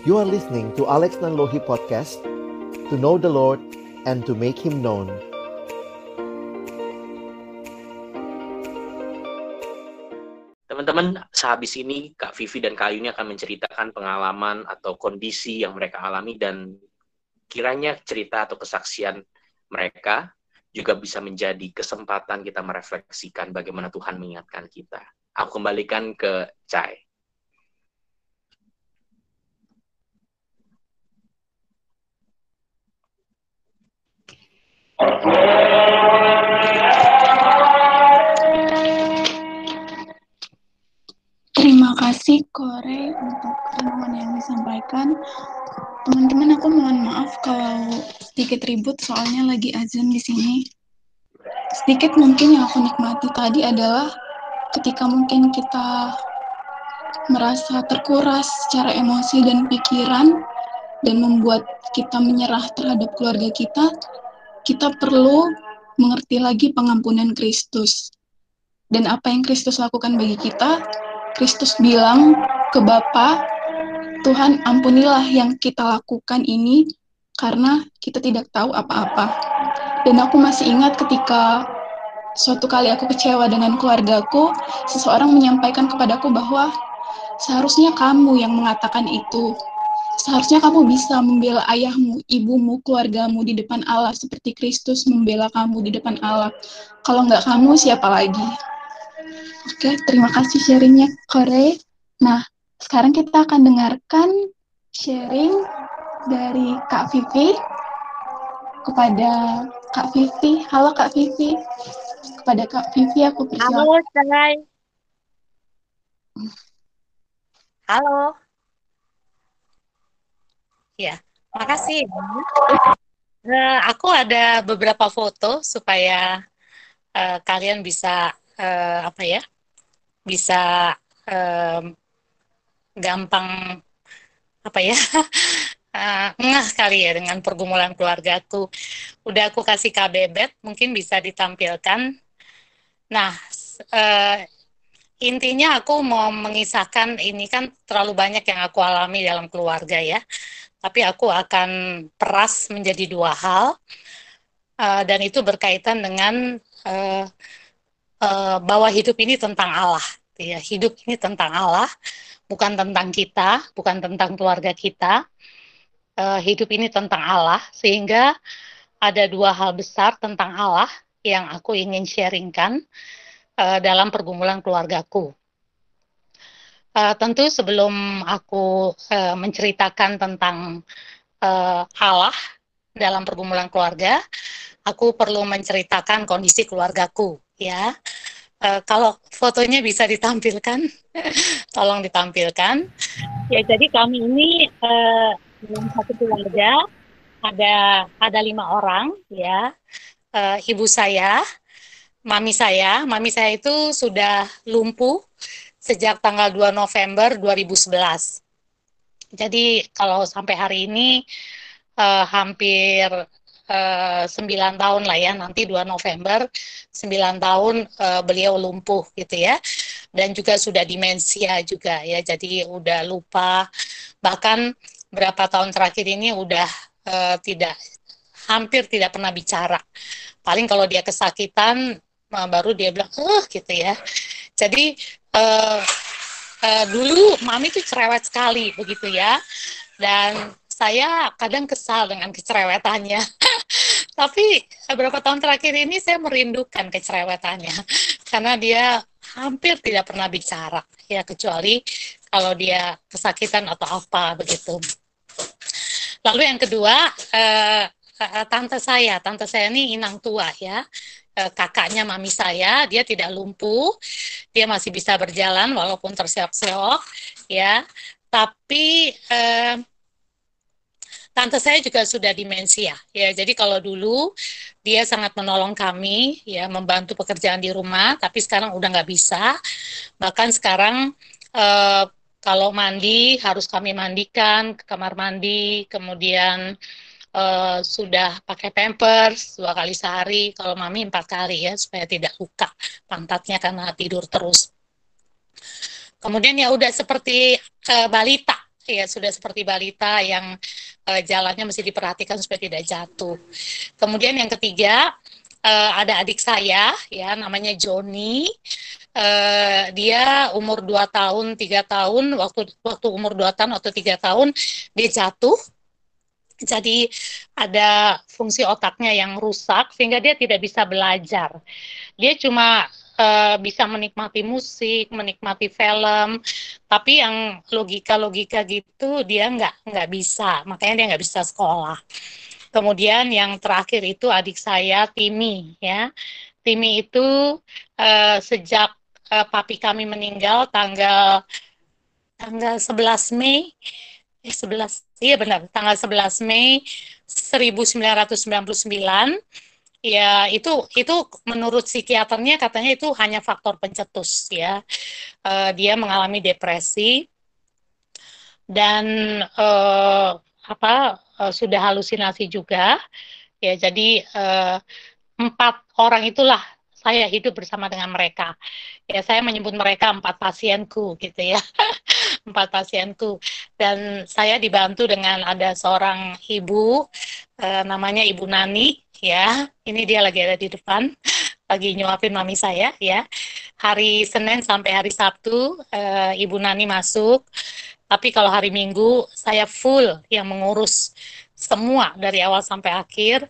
You are listening to Alex Nanlohi Podcast To know the Lord and to make Him known Teman-teman, sehabis ini Kak Vivi dan Kak Yuni akan menceritakan pengalaman atau kondisi yang mereka alami dan kiranya cerita atau kesaksian mereka juga bisa menjadi kesempatan kita merefleksikan bagaimana Tuhan mengingatkan kita. Aku kembalikan ke Cai. Terima kasih Kore untuk renungan yang disampaikan. Teman-teman aku mohon maaf kalau sedikit ribut soalnya lagi azan di sini. Sedikit mungkin yang aku nikmati tadi adalah ketika mungkin kita merasa terkuras secara emosi dan pikiran dan membuat kita menyerah terhadap keluarga kita, kita perlu mengerti lagi pengampunan Kristus. Dan apa yang Kristus lakukan bagi kita, Kristus bilang ke Bapa, Tuhan ampunilah yang kita lakukan ini karena kita tidak tahu apa-apa. Dan aku masih ingat ketika suatu kali aku kecewa dengan keluargaku, seseorang menyampaikan kepadaku bahwa seharusnya kamu yang mengatakan itu. Seharusnya kamu bisa membela ayahmu, ibumu, keluargamu di depan Allah seperti Kristus membela kamu di depan Allah. Kalau nggak kamu, siapa lagi? Oke, terima kasih sharingnya, Kore. Nah, sekarang kita akan dengarkan sharing dari Kak Vivi kepada Kak Vivi. Halo Kak Vivi. Kepada Kak Vivi aku persilakan. Halo, Say. Halo. Ya, makasih. Uh, aku ada beberapa foto supaya uh, kalian bisa uh, apa ya, bisa um, gampang apa ya uh, ngeh kali ya dengan pergumulan keluargaku. Udah aku kasih KBBet, mungkin bisa ditampilkan. Nah, uh, intinya aku mau mengisahkan ini kan terlalu banyak yang aku alami dalam keluarga ya. Tapi aku akan peras menjadi dua hal, uh, dan itu berkaitan dengan uh, uh, bahwa hidup ini tentang Allah. Ya, hidup ini tentang Allah bukan tentang kita, bukan tentang keluarga kita. Uh, hidup ini tentang Allah, sehingga ada dua hal besar tentang Allah yang aku ingin sharingkan uh, dalam pergumulan keluargaku. Uh, tentu sebelum aku uh, menceritakan tentang uh, Allah dalam pergumulan keluarga, aku perlu menceritakan kondisi keluargaku, ya. Uh, kalau fotonya bisa ditampilkan, tolong ditampilkan. Ya, jadi kami ini uh, satu keluarga ada ada lima orang, ya. Uh, ibu saya, mami saya, mami saya itu sudah lumpuh sejak tanggal 2 November 2011. Jadi kalau sampai hari ini uh, hampir uh, 9 tahun lah ya nanti 2 November 9 tahun uh, beliau lumpuh gitu ya. Dan juga sudah demensia juga ya jadi udah lupa. Bahkan berapa tahun terakhir ini udah uh, tidak hampir tidak pernah bicara. Paling kalau dia kesakitan baru dia bilang eh gitu ya. Jadi uh, uh, dulu mami tuh cerewet sekali begitu ya dan saya kadang kesal dengan kecerewetannya. Tapi beberapa tahun terakhir ini saya merindukan kecerewetannya karena dia hampir tidak pernah bicara ya kecuali kalau dia kesakitan atau apa begitu. Lalu yang kedua eh, tante saya, tante saya ini inang tua ya kakaknya mami saya, dia tidak lumpuh, dia masih bisa berjalan walaupun terseok-seok, ya. Tapi eh, tante saya juga sudah demensia ya jadi kalau dulu dia sangat menolong kami ya membantu pekerjaan di rumah tapi sekarang udah nggak bisa bahkan sekarang uh, kalau mandi harus kami mandikan ke kamar mandi kemudian uh, sudah pakai pampers dua kali sehari kalau mami empat kali ya supaya tidak luka pantatnya karena tidur terus kemudian ya udah seperti uh, balita ya sudah seperti balita yang uh, jalannya mesti diperhatikan supaya tidak jatuh. Kemudian yang ketiga uh, ada adik saya ya namanya Joni. Uh, dia umur 2 tahun, tiga tahun, waktu waktu umur 2 tahun atau tiga tahun dia jatuh. Jadi ada fungsi otaknya yang rusak sehingga dia tidak bisa belajar. Dia cuma uh, bisa menikmati musik, menikmati film, tapi yang logika-logika gitu dia nggak nggak bisa, makanya dia nggak bisa sekolah. Kemudian yang terakhir itu adik saya Timi ya, Timi itu uh, sejak uh, papi kami meninggal tanggal tanggal 11 Mei 11 iya benar. Tanggal 11 Mei 1999 ya itu itu menurut psikiaternya katanya itu hanya faktor pencetus ya. Uh, dia mengalami depresi dan uh, apa uh, sudah halusinasi juga. Ya jadi uh, empat orang itulah saya hidup bersama dengan mereka. Ya, saya menyebut mereka empat pasienku gitu ya. empat pasienku. Dan saya dibantu dengan ada seorang ibu uh, namanya Ibu Nani ya. Ini dia lagi ada di depan lagi nyuapin mami saya ya. Hari Senin sampai hari Sabtu uh, Ibu Nani masuk. Tapi kalau hari Minggu saya full yang mengurus semua dari awal sampai akhir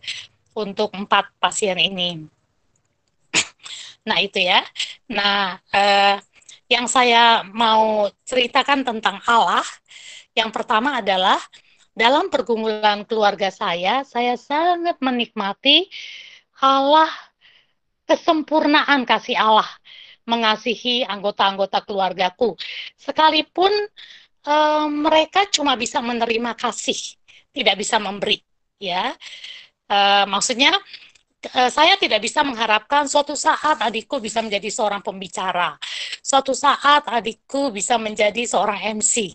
untuk empat pasien ini. Nah, itu ya. Nah, eh, yang saya mau ceritakan tentang Allah, yang pertama adalah dalam pergumulan keluarga saya, saya sangat menikmati Allah kesempurnaan kasih Allah mengasihi anggota-anggota keluargaku. Sekalipun eh, mereka cuma bisa menerima kasih, tidak bisa memberi, ya. Eh, maksudnya saya tidak bisa mengharapkan suatu saat adikku bisa menjadi seorang pembicara, suatu saat adikku bisa menjadi seorang MC.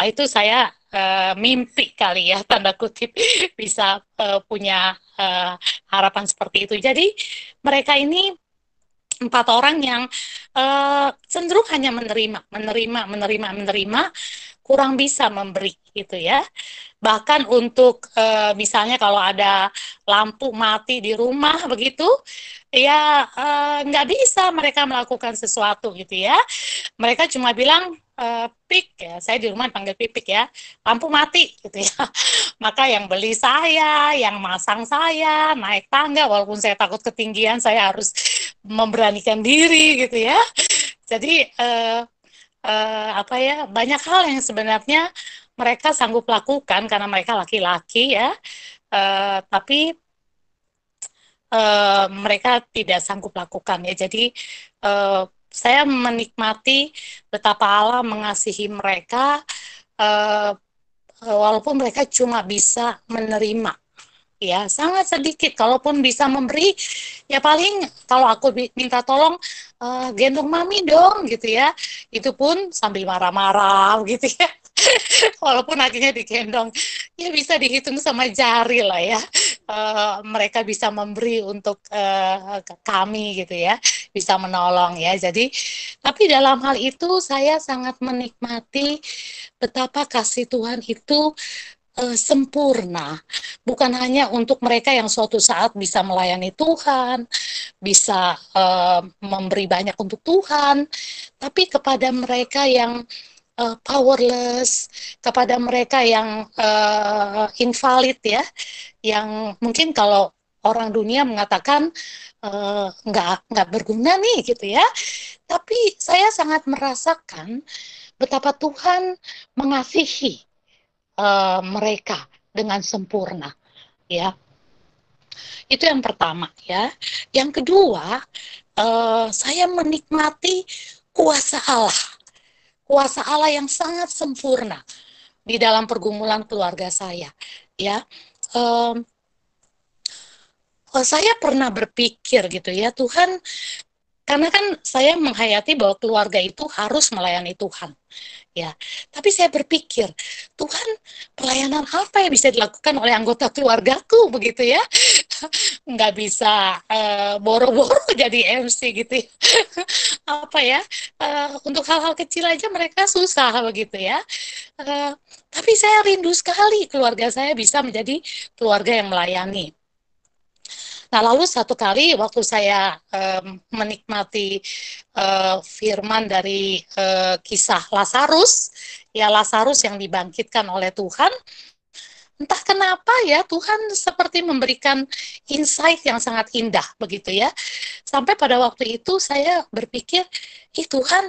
Nah, itu saya uh, mimpi kali ya tanda kutip bisa uh, punya uh, harapan seperti itu. Jadi mereka ini empat orang yang uh, cenderung hanya menerima, menerima, menerima, menerima, kurang bisa memberi gitu ya. Bahkan untuk uh, misalnya kalau ada lampu mati di rumah begitu ya eh, nggak bisa mereka melakukan sesuatu gitu ya. Mereka cuma bilang uh, pik ya saya di rumah panggil pipik ya. Lampu mati gitu ya. Maka yang beli saya yang masang saya naik tangga walaupun saya takut ketinggian saya harus memberanikan diri gitu ya. Jadi uh, uh, apa ya banyak hal yang sebenarnya mereka sanggup lakukan karena mereka laki-laki ya, uh, tapi uh, mereka tidak sanggup lakukan ya. Jadi uh, saya menikmati betapa Allah mengasihi mereka uh, walaupun mereka cuma bisa menerima ya sangat sedikit. Kalaupun bisa memberi ya paling kalau aku minta tolong uh, gendong mami dong gitu ya. Itu pun sambil marah-marah gitu ya. Walaupun akhirnya digendong. Ya bisa dihitung sama jari lah ya. Uh, mereka bisa memberi untuk uh, kami gitu ya. Bisa menolong ya. Jadi tapi dalam hal itu saya sangat menikmati betapa kasih Tuhan itu sempurna, bukan hanya untuk mereka yang suatu saat bisa melayani Tuhan, bisa uh, memberi banyak untuk Tuhan, tapi kepada mereka yang uh, powerless, kepada mereka yang uh, invalid ya, yang mungkin kalau orang dunia mengatakan uh, nggak nggak berguna nih gitu ya, tapi saya sangat merasakan betapa Tuhan mengasihi uh, mereka dengan sempurna ya. Itu yang pertama ya. Yang kedua uh, saya menikmati kuasa Allah kuasa Allah yang sangat sempurna di dalam pergumulan keluarga saya ya. Um, saya pernah berpikir gitu ya Tuhan karena kan saya menghayati bahwa keluarga itu harus melayani Tuhan ya. Tapi saya berpikir, Tuhan, pelayanan apa yang bisa dilakukan oleh anggota keluargaku begitu ya? nggak bisa uh, boro-boro jadi MC gitu ya. apa ya uh, untuk hal-hal kecil aja mereka susah begitu ya uh, tapi saya rindu sekali keluarga saya bisa menjadi keluarga yang melayani Nah, lalu satu kali waktu saya um, menikmati uh, firman dari uh, kisah Lazarus, ya Lazarus yang dibangkitkan oleh Tuhan, entah kenapa ya Tuhan seperti memberikan insight yang sangat indah begitu ya. Sampai pada waktu itu saya berpikir, ih Tuhan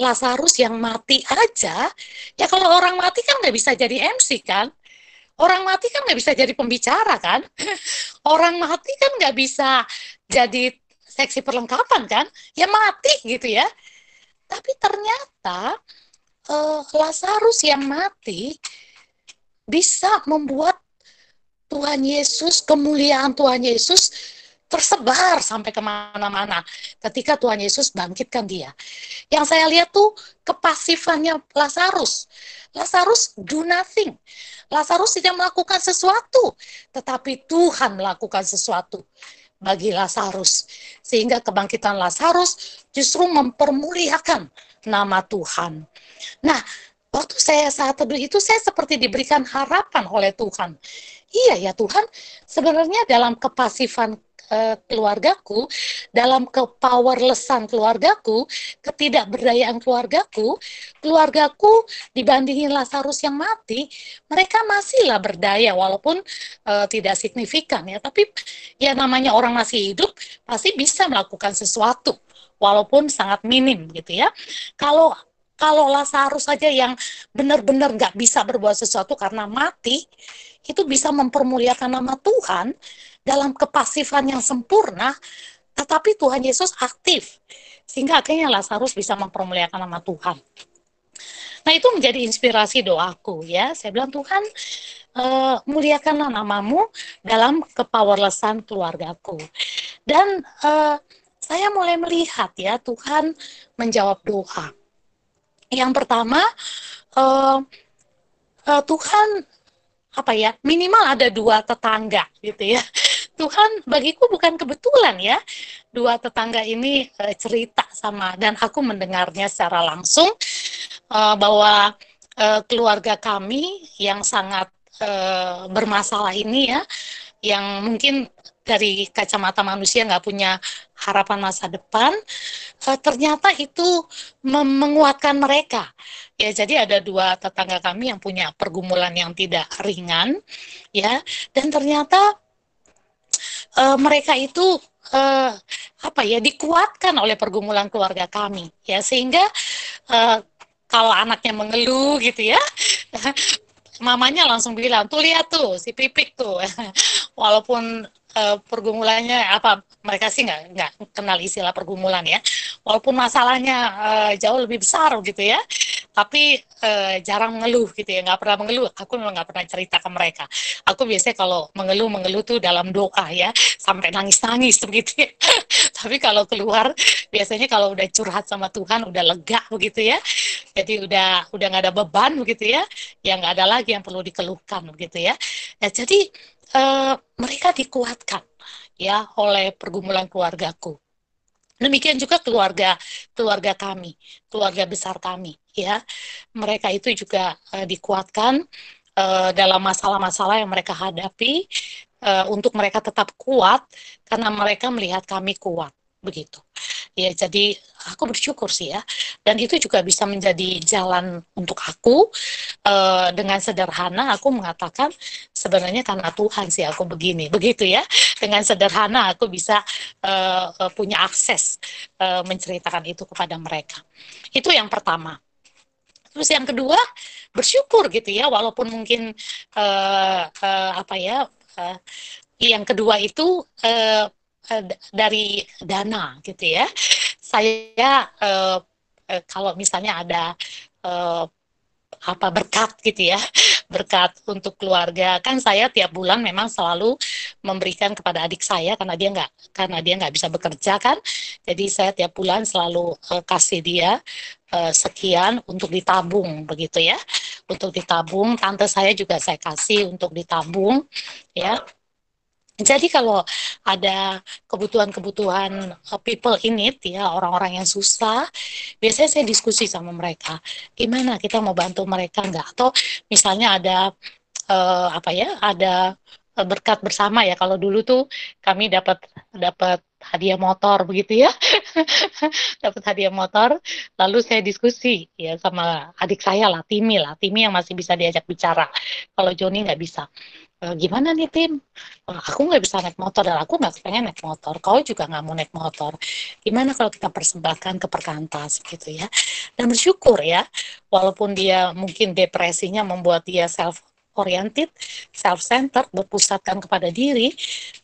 Lazarus yang mati aja, ya kalau orang mati kan nggak bisa jadi MC kan, Orang mati kan nggak bisa jadi pembicara kan? Orang mati kan nggak bisa jadi seksi perlengkapan kan? Ya mati gitu ya. Tapi ternyata uh, Lazarus yang mati bisa membuat Tuhan Yesus, kemuliaan Tuhan Yesus tersebar sampai ke mana-mana ketika Tuhan Yesus bangkitkan dia. Yang saya lihat tuh kepasifannya Lazarus. Lazarus do nothing. Lazarus tidak melakukan sesuatu, tetapi Tuhan melakukan sesuatu bagi Lazarus. Sehingga kebangkitan Lazarus justru mempermuliakan nama Tuhan. Nah, waktu saya saat teduh itu saya seperti diberikan harapan oleh Tuhan. Iya ya Tuhan, sebenarnya dalam kepasifan uh, keluargaku, dalam kepowerlessan keluargaku, ketidakberdayaan keluargaku, keluargaku dibandingin Lazarus yang mati, mereka masihlah berdaya walaupun uh, tidak signifikan ya. Tapi ya namanya orang masih hidup pasti bisa melakukan sesuatu walaupun sangat minim gitu ya. Kalau kalau Lazarus saja yang benar-benar nggak bisa berbuat sesuatu karena mati, itu bisa mempermuliakan nama Tuhan dalam kepasifan yang sempurna, tetapi Tuhan Yesus aktif. Sehingga akhirnya Lazarus bisa mempermuliakan nama Tuhan. Nah itu menjadi inspirasi doaku ya. Saya bilang Tuhan uh, muliakanlah namamu dalam kepowerlessan keluargaku. Dan uh, saya mulai melihat ya Tuhan menjawab doa. Yang pertama uh, uh, Tuhan apa ya minimal ada dua tetangga gitu ya Tuhan bagiku bukan kebetulan ya. Dua tetangga ini uh, cerita sama dan aku mendengarnya secara langsung uh, bahwa uh, keluarga kami yang sangat bermasalah ini ya yang mungkin dari kacamata manusia nggak punya harapan masa depan ternyata itu menguatkan mereka. Ya jadi ada dua tetangga kami yang punya pergumulan yang tidak ringan ya dan ternyata uh, mereka itu uh, apa ya dikuatkan oleh pergumulan keluarga kami ya. Sehingga uh, kalau anaknya mengeluh gitu ya mamanya langsung bilang tuh lihat tuh si pipik tuh. Walaupun uh, pergumulannya apa mereka sih nggak nggak kenal istilah pergumulan ya. Walaupun masalahnya uh, jauh lebih besar gitu ya tapi uh, jarang mengeluh gitu ya. Nggak pernah mengeluh. Aku memang nggak pernah cerita ke mereka. Aku biasanya kalau mengeluh mengeluh tuh dalam doa ya. Sampai nangis nangis begitu ya. Tapi kalau keluar biasanya kalau udah curhat sama Tuhan udah lega begitu ya. Jadi udah udah nggak ada beban begitu ya. Yang nggak ada lagi yang perlu dikeluhkan begitu ya. Nah, jadi uh, mereka dikuatkan ya oleh pergumulan keluargaku. Demikian juga keluarga keluarga kami, keluarga besar kami ya. Mereka itu juga uh, dikuatkan uh, dalam masalah-masalah yang mereka hadapi uh, untuk mereka tetap kuat karena mereka melihat kami kuat begitu. Ya, jadi aku bersyukur sih ya. Dan itu juga bisa menjadi jalan untuk aku uh, dengan sederhana aku mengatakan sebenarnya karena Tuhan sih aku begini, begitu ya. Dengan sederhana aku bisa uh, punya akses uh, menceritakan itu kepada mereka. Itu yang pertama. Terus yang kedua bersyukur gitu ya, walaupun mungkin uh, uh, apa ya. Uh, yang kedua itu uh, Eh, dari dana gitu ya. Saya uh, uh, kalau misalnya ada uh, apa berkat gitu ya berkat untuk keluarga. Kan saya tiap bulan memang selalu memberikan kepada adik saya karena dia nggak karena dia nggak bisa bekerja kan. Jadi saya tiap bulan selalu uh, kasih dia uh, sekian untuk ditabung begitu ya. Untuk ditabung tante saya juga saya kasih untuk ditabung ya Jadi kalau ada kebutuhan-kebutuhan uh, people in it ya orang-orang yang susah, biasanya saya diskusi sama mereka. Gimana kita mau bantu mereka nggak? Atau misalnya ada uh, apa ya? Ada berkat bersama ya. Kalau dulu tuh kami dapat dapat hadiah motor begitu ya dapat hadiah motor lalu saya diskusi ya sama adik saya lah Timi lah Timi yang masih bisa diajak bicara kalau Joni nggak bisa e, gimana nih tim e, aku nggak bisa naik motor dan aku nggak pengen naik motor kau juga nggak mau naik motor gimana kalau kita persembahkan ke perkantas gitu ya dan bersyukur ya walaupun dia mungkin depresinya membuat dia self oriented, self-centered, berpusatkan kepada diri.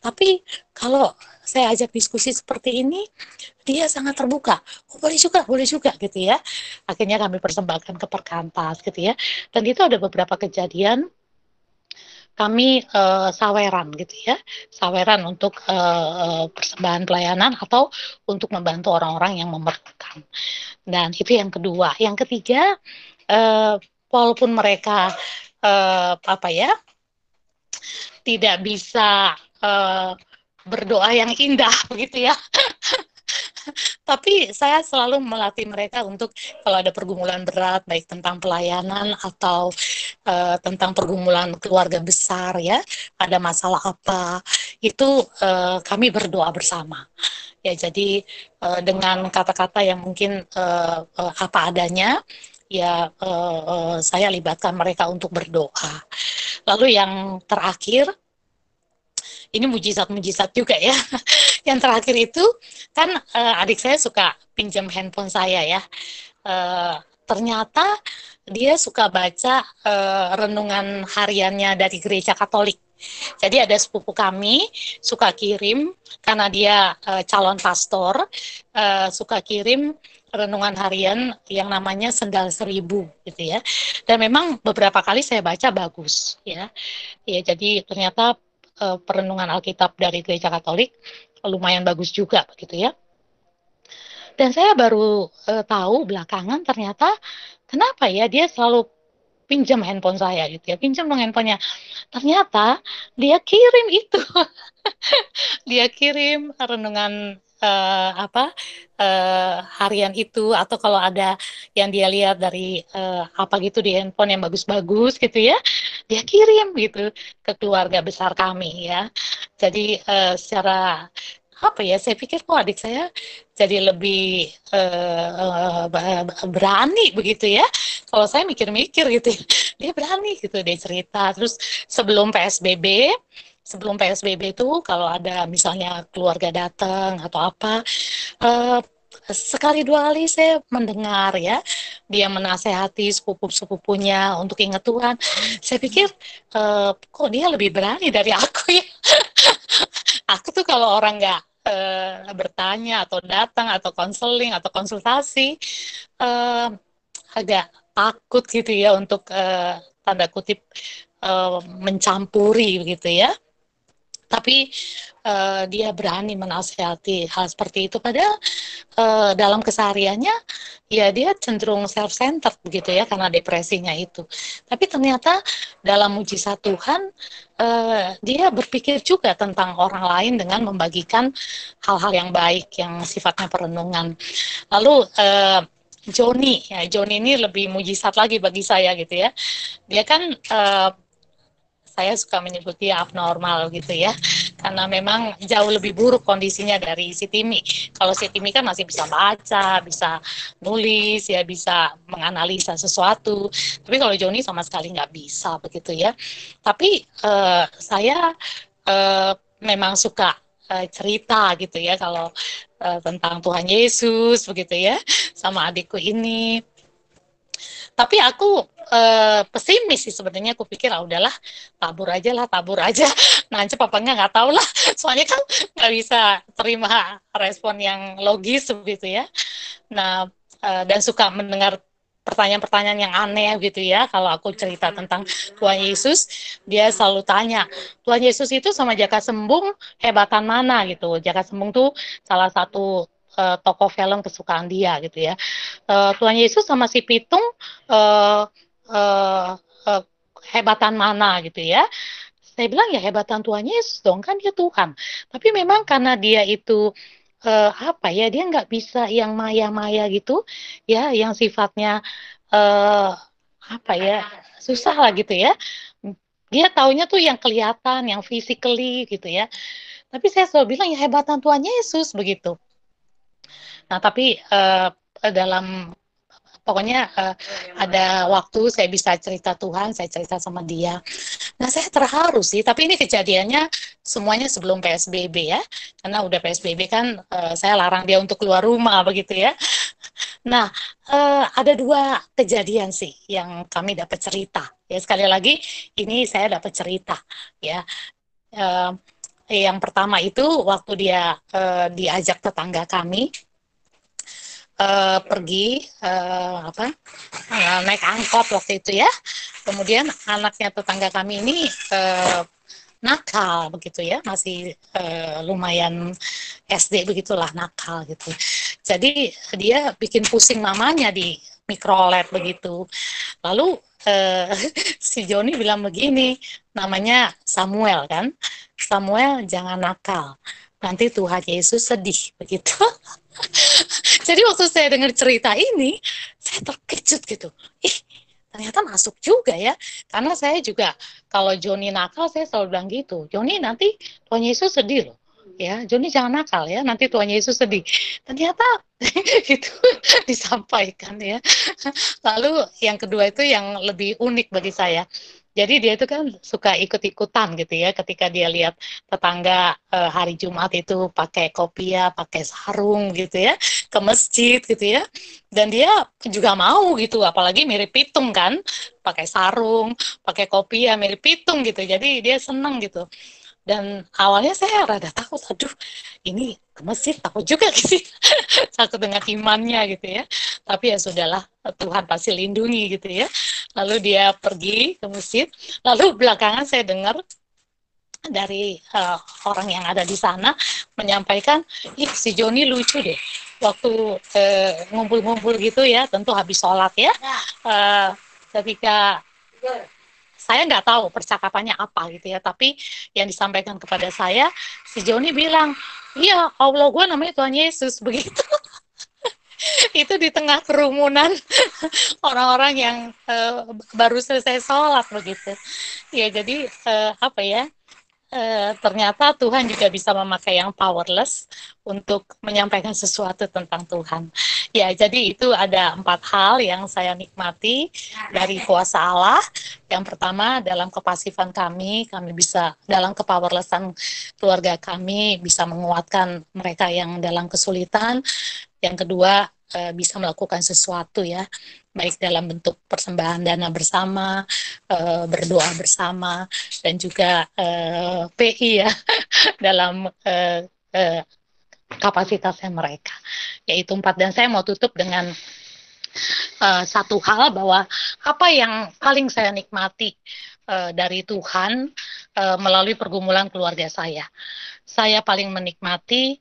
Tapi kalau saya ajak diskusi seperti ini, dia sangat terbuka. Oh, boleh juga, boleh juga gitu ya. Akhirnya kami persembahkan ke perkantas gitu ya. Dan itu ada beberapa kejadian kami uh, saweran gitu ya, saweran untuk uh, persembahan pelayanan atau untuk membantu orang-orang yang memerlukan. Dan itu yang kedua. Yang ketiga, uh, walaupun mereka uh, apa ya tidak bisa uh, berdoa yang indah begitu ya. Tapi saya selalu melatih mereka untuk kalau ada pergumulan berat baik tentang pelayanan atau uh, tentang pergumulan keluarga besar ya, ada masalah apa, itu uh, kami berdoa bersama. Ya, jadi uh, dengan kata-kata yang mungkin uh, uh, apa adanya, ya uh, uh, saya libatkan mereka untuk berdoa. Lalu yang terakhir ini mujizat-mujizat juga ya. yang terakhir itu kan uh, adik saya suka pinjam handphone saya ya. Uh, ternyata dia suka baca uh, renungan hariannya dari gereja Katolik. Jadi ada sepupu kami suka kirim karena dia uh, calon pastor uh, suka kirim renungan harian yang namanya Sendal Seribu gitu ya. Dan memang beberapa kali saya baca bagus ya. Ya jadi ternyata uh, perenungan Alkitab dari Gereja Katolik lumayan bagus juga begitu ya. Dan saya baru uh, tahu belakangan ternyata kenapa ya dia selalu pinjam handphone saya gitu ya pinjam dong handphonenya ternyata dia kirim itu dia kirim renungan uh, apa uh, harian itu atau kalau ada yang dia lihat dari uh, apa gitu di handphone yang bagus-bagus gitu ya dia kirim gitu ke keluarga besar kami ya. Jadi uh, secara apa ya saya pikir kok adik saya jadi lebih uh, berani begitu ya. Kalau saya mikir-mikir gitu dia berani gitu dia cerita. Terus sebelum PSBB sebelum PSBB itu kalau ada misalnya keluarga datang atau apa uh, sekali dua kali saya mendengar ya dia menasehati sepupu-sepupunya untuk ingat Tuhan. Saya pikir uh, kok dia lebih berani dari aku ya. aku tuh kalau orang nggak uh, bertanya atau datang atau konseling atau konsultasi uh, agak takut gitu ya untuk uh, tanda kutip uh, mencampuri gitu ya tapi uh, dia berani menasihati hal seperti itu. Padahal uh, dalam kesehariannya ya dia cenderung self centered begitu ya karena depresinya itu. Tapi ternyata dalam mujizat Tuhan uh, dia berpikir juga tentang orang lain dengan membagikan hal-hal yang baik yang sifatnya perenungan. Lalu uh, Joni ya Joni ini lebih mujizat lagi bagi saya gitu ya. Dia kan uh, saya suka menyebut dia abnormal gitu ya. Karena memang jauh lebih buruk kondisinya dari si Timi kalau si Timi kan masih bisa baca bisa nulis ya bisa menganalisa sesuatu. Tapi kalau Joni sama sekali nggak bisa begitu ya. Tapi uh, saya uh, memang suka uh, cerita gitu ya kalau uh, tentang Tuhan Yesus begitu ya sama adikku ini tapi aku uh, pesimis sih sebenarnya. Aku pikir ah udahlah tabur aja lah tabur aja. Nancep apa enggak nggak tahu lah. Soalnya kan nggak bisa terima respon yang logis begitu ya. Nah uh, dan suka mendengar pertanyaan-pertanyaan yang aneh gitu ya. Kalau aku cerita tentang Tuhan Yesus, dia selalu tanya, Tuhan Yesus itu sama Jaka Sembung hebatan mana? Gitu. Jaka Sembung tuh salah satu uh, tokoh film kesukaan dia gitu ya. Uh, Tuhan Yesus sama si Pitung uh, uh, uh, hebatan mana gitu ya. saya bilang ya hebatan Tuhan Yesus dong kan dia Tuhan tapi memang karena dia itu uh, apa ya dia nggak bisa yang maya-maya gitu ya yang sifatnya uh, apa ya susah lah gitu ya dia taunya tuh yang kelihatan yang physically gitu ya tapi saya selalu bilang ya hebatan Tuhan Yesus begitu nah tapi uh, dalam pokoknya uh, ada waktu saya bisa cerita Tuhan, saya cerita sama dia. Nah, saya terharu sih, tapi ini kejadiannya semuanya sebelum PSBB ya. Karena udah PSBB kan uh, saya larang dia untuk keluar rumah begitu ya. Nah, uh, ada dua kejadian sih yang kami dapat cerita. Ya, sekali lagi ini saya dapat cerita ya. Uh, yang pertama itu waktu dia uh, diajak tetangga kami uh, pergi uh, apa uh, naik angkot waktu itu ya. Kemudian anaknya tetangga kami ini uh, nakal begitu ya masih uh, lumayan SD begitulah nakal gitu. Jadi dia bikin pusing mamanya di mikrolet begitu. Lalu uh, si Joni bilang begini namanya Samuel kan Samuel jangan nakal. Nanti Tuhan Yesus sedih begitu Jadi waktu saya dengar cerita ini, saya terkejut gitu. Ih, ternyata masuk juga ya. Karena saya juga kalau Joni nakal saya selalu bilang gitu. Joni nanti Tuhan Yesus sedih loh. Ya, Joni jangan nakal ya, nanti Tuhan Yesus sedih. Ternyata itu disampaikan ya. Lalu yang kedua itu yang lebih unik bagi saya. Jadi dia itu kan suka ikut-ikutan gitu ya ketika dia lihat tetangga e, hari Jumat itu pakai kopiah, pakai sarung gitu ya ke masjid gitu ya. Dan dia juga mau gitu apalagi mirip pitung kan, pakai sarung, pakai kopiah mirip pitung gitu. Jadi dia seneng gitu. Dan awalnya saya rada takut, aduh ini ke masjid takut juga gitu takut dengan imannya gitu ya tapi ya sudahlah Tuhan pasti lindungi gitu ya lalu dia pergi ke masjid. Lalu belakangan saya dengar dari uh, orang yang ada di sana menyampaikan ih si Joni lucu deh. Waktu uh, ngumpul-ngumpul gitu ya tentu habis sholat ya. Uh, ketika saya nggak tahu percakapannya apa gitu ya. Tapi yang disampaikan kepada saya si Joni bilang iya Allah gue namanya Tuhan Yesus. Begitu itu di tengah kerumunan orang-orang yang uh, baru selesai sholat begitu ya jadi uh, apa ya Eh, ternyata Tuhan juga bisa memakai yang powerless untuk menyampaikan sesuatu tentang Tuhan. Ya, jadi itu ada empat hal yang saya nikmati dari kuasa Allah. Yang pertama dalam kepasifan kami, kami bisa dalam kepowerlessan keluarga kami bisa menguatkan mereka yang dalam kesulitan. Yang kedua uh, bisa melakukan sesuatu ya baik dalam bentuk persembahan dana bersama uh, berdoa bersama dan juga eh, PI ya dalam kapasitasnya mereka. Yaitu empat. Dan saya mau tutup dengan satu hal bahwa apa yang paling saya nikmati dari Tuhan uh, melalui pergumulan keluarga saya. Saya paling menikmati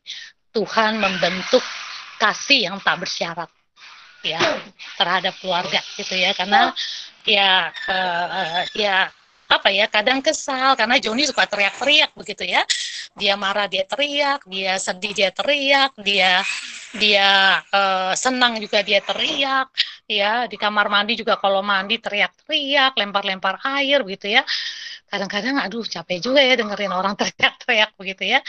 Tuhan membentuk kasih yang tak bersyarat ya terhadap keluarga gitu ya. Karena ya uh, ya apa ya kadang kesal. Karena Joni suka teriak-teriak begitu ya. Dia marah dia teriak. Dia sedih dia teriak. Dia dia uh, senang juga dia teriak ya. Di kamar mandi juga kalau mandi teriak-teriak lempar-lempar air begitu ya. Kadang-kadang aduh capek juga ya dengerin orang teriak-teriak begitu ya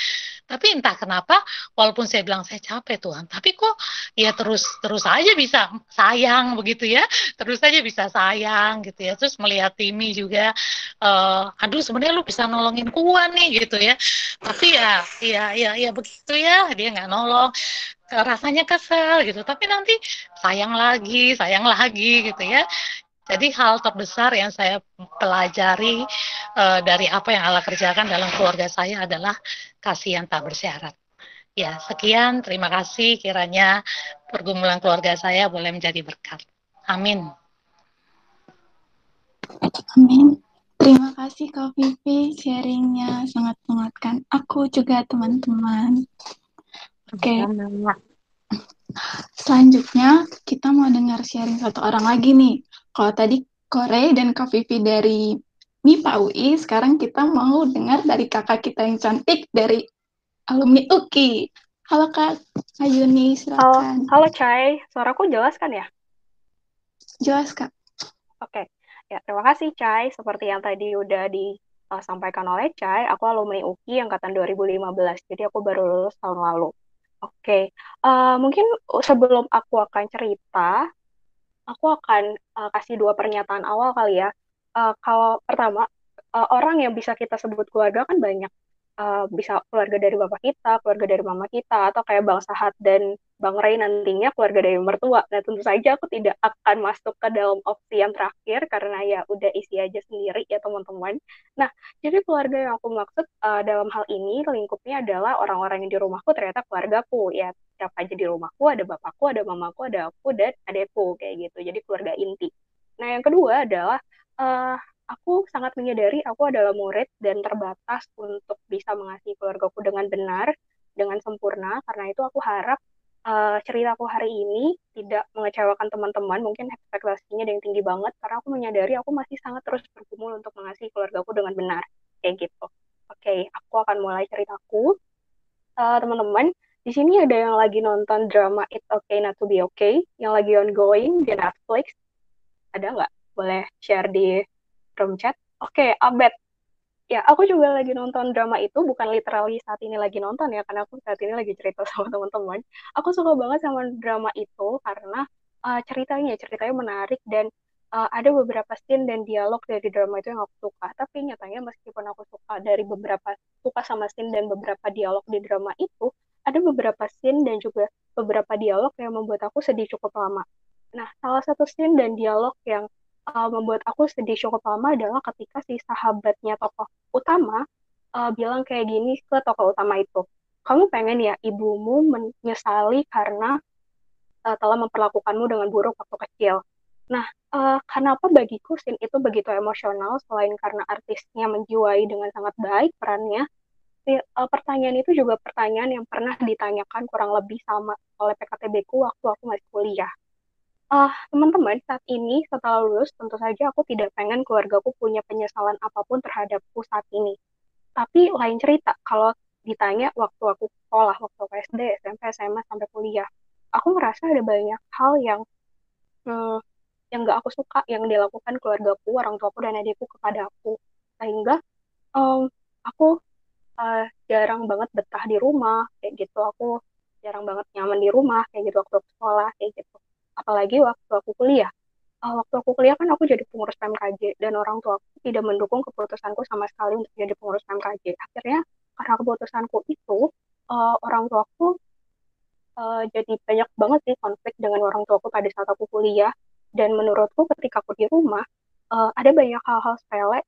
tapi entah kenapa walaupun saya bilang saya capek Tuhan tapi kok ya terus terus aja bisa sayang begitu ya. Terus aja bisa sayang gitu ya. Terus melihat Timi juga uh, aduh sebenarnya lu bisa nolongin kuan nih gitu ya. Tapi ya ya ya ya begitu ya. Dia nggak nolong. Rasanya kesel gitu. Tapi nanti sayang lagi sayang lagi gitu ya. Jadi hal terbesar yang saya pelajari uh, dari apa yang Allah kerjakan dalam keluarga saya adalah kasih yang tak bersyarat. Ya, sekian. Terima kasih. Kiranya pergumulan keluarga saya boleh menjadi berkat. Amin. Amin. Terima kasih Kak Vivi, sharingnya sangat menguatkan. Aku juga teman-teman. Oke. Okay. Selanjutnya kita mau dengar sharing satu orang lagi nih. Kalau tadi Kore dan Kak Vivi dari Nih Pak UI, sekarang kita mau dengar dari kakak kita yang cantik dari alumni UKI. Halo Kak Ayuni, silakan. Halo, halo Cai, suaraku jelas kan ya? Jelas Kak. Oke, ya terima kasih Cai. Seperti yang tadi udah disampaikan oleh Cai, aku alumni UKI angkatan 2015, jadi aku baru lulus tahun lalu. Oke, uh, mungkin sebelum aku akan cerita, aku akan uh, kasih dua pernyataan awal kali ya uh, kalau pertama uh, orang yang bisa kita sebut keluarga kan banyak uh, bisa keluarga dari bapak kita, keluarga dari mama kita, atau kayak Bang Sahat dan Bang Ray nantinya keluarga dari mertua. Nah tentu saja aku tidak akan masuk ke dalam opsi yang terakhir karena ya udah isi aja sendiri ya teman-teman. Nah jadi keluarga yang aku maksud uh, dalam hal ini lingkupnya adalah orang-orang yang di rumahku ternyata keluargaku ya siapa aja di rumahku ada bapakku, ada mamaku, ada aku dan adekku kayak gitu. Jadi keluarga inti. Nah yang kedua adalah uh, aku sangat menyadari aku adalah murid dan terbatas untuk bisa mengasihi keluargaku dengan benar, dengan sempurna. Karena itu aku harap uh, ceritaku hari ini tidak mengecewakan teman-teman. Mungkin ekspektasinya yang tinggi banget karena aku menyadari aku masih sangat terus bergumul untuk mengasihi keluargaku dengan benar. Kayak gitu. Oke, okay, aku akan mulai ceritaku. Uh, teman-teman, di sini ada yang lagi nonton drama It's Okay Not to Be Okay, yang lagi ongoing di Netflix. Ada nggak? Boleh share di room chat. Oke, okay, Abed. Ya, aku juga lagi nonton drama itu, bukan literally saat ini lagi nonton ya, karena aku saat ini lagi cerita sama teman-teman. Aku suka banget sama drama itu karena uh, ceritanya, ceritanya menarik dan uh, ada beberapa scene dan dialog dari drama itu yang aku suka. Tapi nyatanya meskipun aku suka dari beberapa suka sama scene dan beberapa dialog di drama itu, ada beberapa scene dan juga beberapa dialog yang membuat aku sedih cukup lama. Nah, salah satu scene dan dialog yang uh, membuat aku sedih cukup lama adalah ketika si sahabatnya tokoh utama uh, bilang kayak gini ke tokoh utama itu. Kamu pengen ya ibumu menyesali karena uh, telah memperlakukanmu dengan buruk waktu kecil. Nah, uh, kenapa bagiku scene itu begitu emosional selain karena artisnya menjiwai dengan sangat baik perannya, pertanyaan itu juga pertanyaan yang pernah ditanyakan kurang lebih sama oleh PKTB ku waktu aku masih kuliah uh, teman-teman, saat ini setelah lulus, tentu saja aku tidak pengen keluargaku punya penyesalan apa pun terhadapku saat ini. Tapi lain cerita, kalau ditanya waktu aku sekolah, waktu aku SD, SMP, SMA, sampai kuliah, aku merasa ada banyak hal yang hmm, yang gak aku suka yang dilakukan keluargaku, orang tuaku dan adikku kepada aku. Sehingga um, aku uh, jarang banget betah di rumah, kayak gitu. Aku jarang banget nyaman di rumah, kayak gitu waktu sekolah, kayak gitu apalagi waktu aku kuliah. Uh, waktu aku kuliah kan aku jadi pengurus PMKJ dan orang tua aku tidak mendukung keputusanku sama sekali untuk jadi pengurus PMKJ akhirnya karena keputusanku itu uh, orang tuaku uh, jadi banyak banget sih konflik dengan orang tuaku pada saat aku kuliah. Dan menurutku ketika aku di rumah uh, ada banyak hal-hal sepele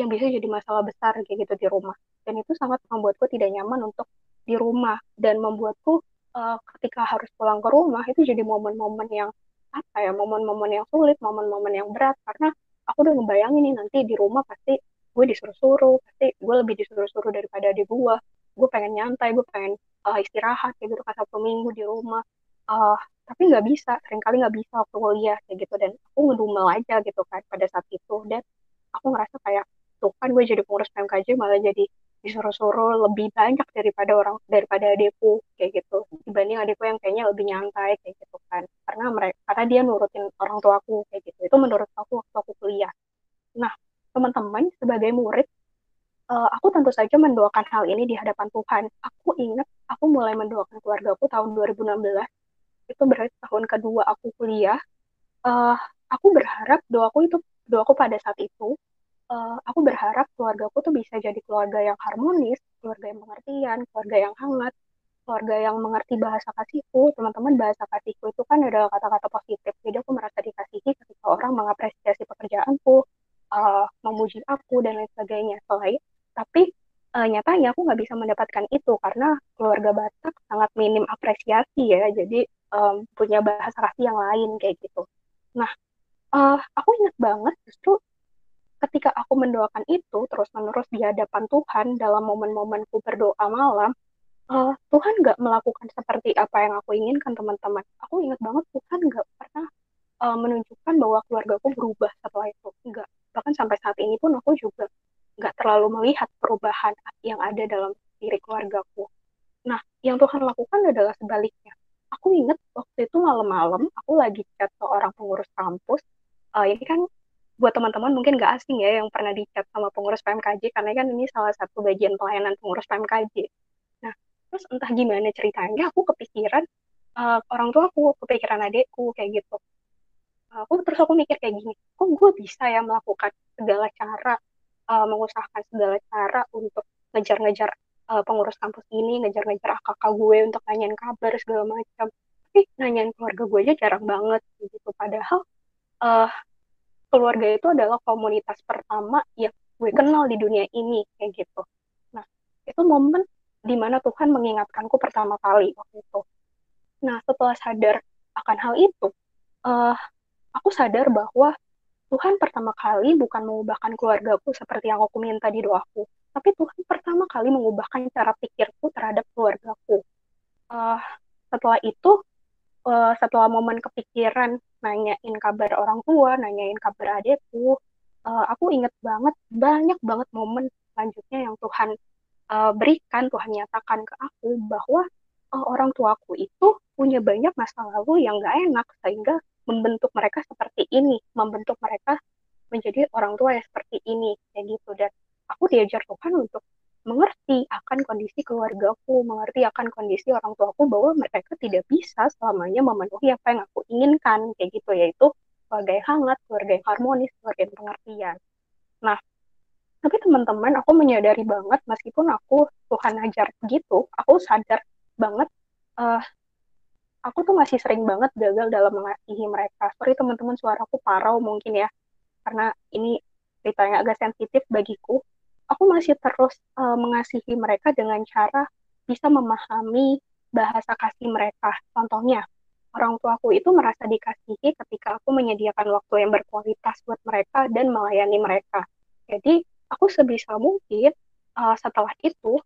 yang bisa jadi masalah besar kayak gitu di rumah. Dan itu sangat membuatku tidak nyaman untuk di rumah dan membuatku uh, ketika harus pulang ke rumah itu jadi momen-momen yang apa ya momen-momen yang sulit momen-momen yang berat. Karena aku udah ngebayangin nih nanti di rumah pasti gue disuruh-suruh pasti gue lebih disuruh-suruh daripada di gue gue pengen nyantai gue pengen uh, istirahat kayak gitu kan minggu di rumah. Uh, tapi nggak bisa sering kali nggak bisa waktu kuliah kayak gitu. Dan aku ngedumel aja gitu kan pada saat itu. Dan aku ngerasa kayak tuh kan gue jadi pengurus PMKJ malah jadi disuruh-suruh lebih banyak daripada orang daripada adikku kayak gitu. Dibanding adikku yang kayaknya lebih nyantai kayak gitu kan. Karena mereka karena dia nurutin orang tua aku kayak gitu. Itu menurut aku waktu aku kuliah. Nah teman-teman sebagai murid uh, aku tentu saja mendoakan hal ini di hadapan Tuhan. Aku ingat aku mulai mendoakan keluarga aku tahun 2016 itu berarti tahun kedua aku kuliah. Uh, aku berharap doaku itu doaku pada saat itu uh, aku berharap keluargaku tuh bisa jadi keluarga yang harmonis, keluarga yang pengertian, keluarga yang hangat, keluarga yang mengerti bahasa kasihku. Teman-teman, bahasa kasihku itu kan adalah kata-kata positif. Jadi aku merasa dikasihi ketika orang mengapresiasi pekerjaanku, uh, memuji aku, dan lain sebagainya. Selain, tapi uh, nyatanya aku nggak bisa mendapatkan itu karena keluarga Batak sangat minim apresiasi ya. Jadi um, punya bahasa kasih yang lain kayak gitu. Nah, uh, aku ingat banget justru ketika aku mendoakan itu terus-menerus di hadapan Tuhan dalam momen-momenku berdoa malam, uh, Tuhan nggak melakukan seperti apa yang aku inginkan teman-teman. Aku ingat banget Tuhan nggak pernah uh, menunjukkan bahwa keluargaku berubah setelah itu. Enggak. Bahkan sampai saat ini pun aku juga nggak terlalu melihat perubahan yang ada dalam diri keluargaku. Nah, yang Tuhan lakukan adalah sebaliknya. Aku ingat waktu itu malam-malam aku lagi chat seorang pengurus kampus. Uh, ini kan buat teman-teman mungkin nggak asing ya yang pernah dicat sama pengurus PMKJ karena kan ini salah satu bagian pelayanan pengurus PMKJ. Nah, terus entah gimana ceritanya aku kepikiran uh, orang tua aku, kepikiran adekku kayak gitu. Aku terus aku mikir kayak gini, kok gue bisa ya melakukan segala cara, uh, mengusahakan segala cara untuk ngejar-ngejar uh, pengurus kampus ini, ngejar-ngejar kakak gue untuk nanyain kabar segala macam. Tapi nanyain keluarga gue aja jarang banget gitu. Padahal uh, keluarga itu adalah komunitas pertama yang gue kenal di dunia ini kayak gitu. Nah, itu momen di mana Tuhan mengingatkanku pertama kali waktu itu. Nah, setelah sadar akan hal itu, uh, aku sadar bahwa Tuhan pertama kali bukan mengubahkan keluargaku seperti yang aku minta di doaku, tapi Tuhan pertama kali mengubahkan cara pikirku terhadap keluargaku. Uh, setelah itu, uh, setelah momen kepikiran nanyain kabar orang tua, nanyain kabar adekku, uh, aku inget banget banyak banget momen selanjutnya yang Tuhan uh, berikan, Tuhan nyatakan ke aku bahwa uh, orang tuaku itu punya banyak masa lalu yang gak enak sehingga membentuk mereka seperti ini, membentuk mereka menjadi orang tua yang seperti ini, kayak gitu. Dan aku diajar Tuhan untuk mengerti akan kondisi keluargaku, mengerti akan kondisi orang tuaku bahwa mereka tidak bisa selamanya memenuhi apa yang aku inginkan, kayak gitu, yaitu keluarga yang hangat, keluarga yang harmonis, keluarga yang pengertian. Nah, tapi teman-teman, aku menyadari banget meskipun aku Tuhan ajar begitu, aku sadar banget uh, aku tuh masih sering banget gagal dalam mengasihi mereka. Sorry teman-teman, suaraku parau mungkin ya, karena ini ceritanya agak sensitif bagiku aku masih terus uh, mengasihi mereka dengan cara bisa memahami bahasa kasih mereka. Contohnya, orang tuaku itu merasa dikasihi ketika aku menyediakan waktu yang berkualitas buat mereka dan melayani mereka. Jadi, aku sebisa mungkin uh, setelah itu,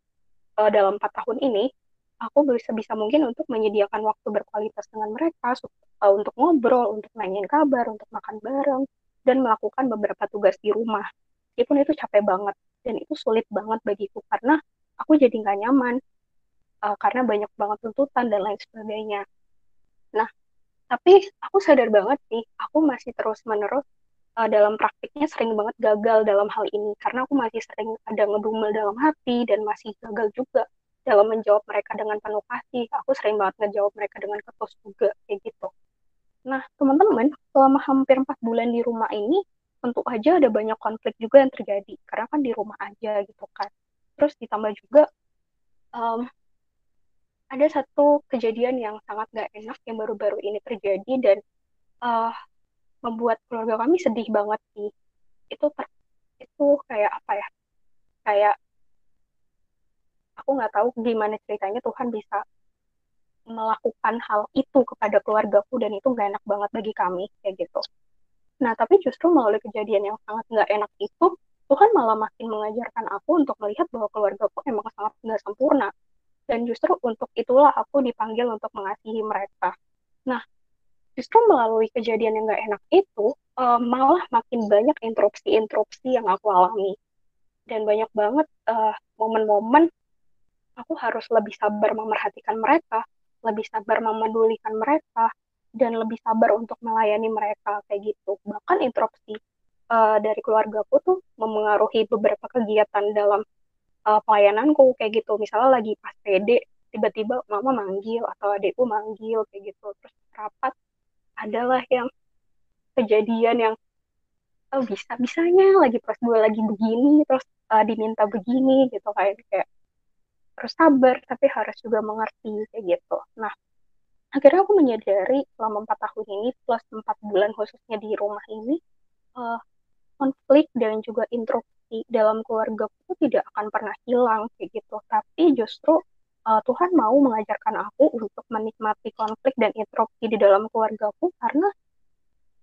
uh, dalam empat tahun ini, aku sebisa mungkin untuk menyediakan waktu berkualitas dengan mereka, untuk ngobrol, untuk nanyain kabar, untuk makan bareng, dan melakukan beberapa tugas di rumah. Meskipun itu capek banget dan itu sulit banget bagiku karena aku jadi nggak nyaman uh, karena banyak banget tuntutan dan lain sebagainya. Nah, tapi aku sadar banget sih, aku masih terus-menerus uh, dalam praktiknya sering banget gagal dalam hal ini karena aku masih sering ada ngedumel dalam hati dan masih gagal juga dalam menjawab mereka dengan penuh kasih. Aku sering banget ngejawab mereka dengan ketus juga kayak gitu. Nah, teman-teman, selama hampir empat bulan di rumah ini, tentu aja ada banyak konflik juga yang terjadi. Karena kan di rumah aja gitu kan. Terus ditambah juga um, ada satu kejadian yang sangat gak enak yang baru-baru ini terjadi dan uh, membuat keluarga kami sedih banget sih. Itu ter itu kayak apa ya? Kayak aku nggak tahu gimana ceritanya Tuhan bisa melakukan hal itu kepada keluargaku dan itu gak enak banget bagi kami kayak gitu Nah, tapi justru melalui kejadian yang sangat nggak enak itu, Tuhan malah makin mengajarkan aku untuk melihat bahwa keluarga aku emang sangat nggak sempurna. Dan justru untuk itulah aku dipanggil untuk mengasihi mereka. Nah, justru melalui kejadian yang nggak enak itu, uh, malah makin banyak interupsi-interupsi yang aku alami. Dan banyak banget uh, momen-momen aku harus lebih sabar memerhatikan mereka, lebih sabar memedulikan mereka, dan lebih sabar untuk melayani mereka kayak gitu. Bahkan interupsi uh, dari keluargaku tuh memengaruhi beberapa kegiatan dalam uh, pelayananku kayak gitu. Misalnya lagi pas PD, tiba-tiba mama manggil atau adikku manggil kayak gitu. Terus rapat adalah yang kejadian yang oh bisa bisanya lagi pas gue lagi begini terus uh, diminta begini gitu kayak kayak terus sabar tapi harus juga mengerti kayak gitu. Nah akhirnya aku menyadari selama empat tahun ini plus empat bulan khususnya di rumah ini uh, konflik dan juga interupsi dalam keluarga itu tidak akan pernah hilang kayak gitu. Tapi justru uh, Tuhan mau mengajarkan aku untuk menikmati konflik dan interupsi di dalam keluargaku karena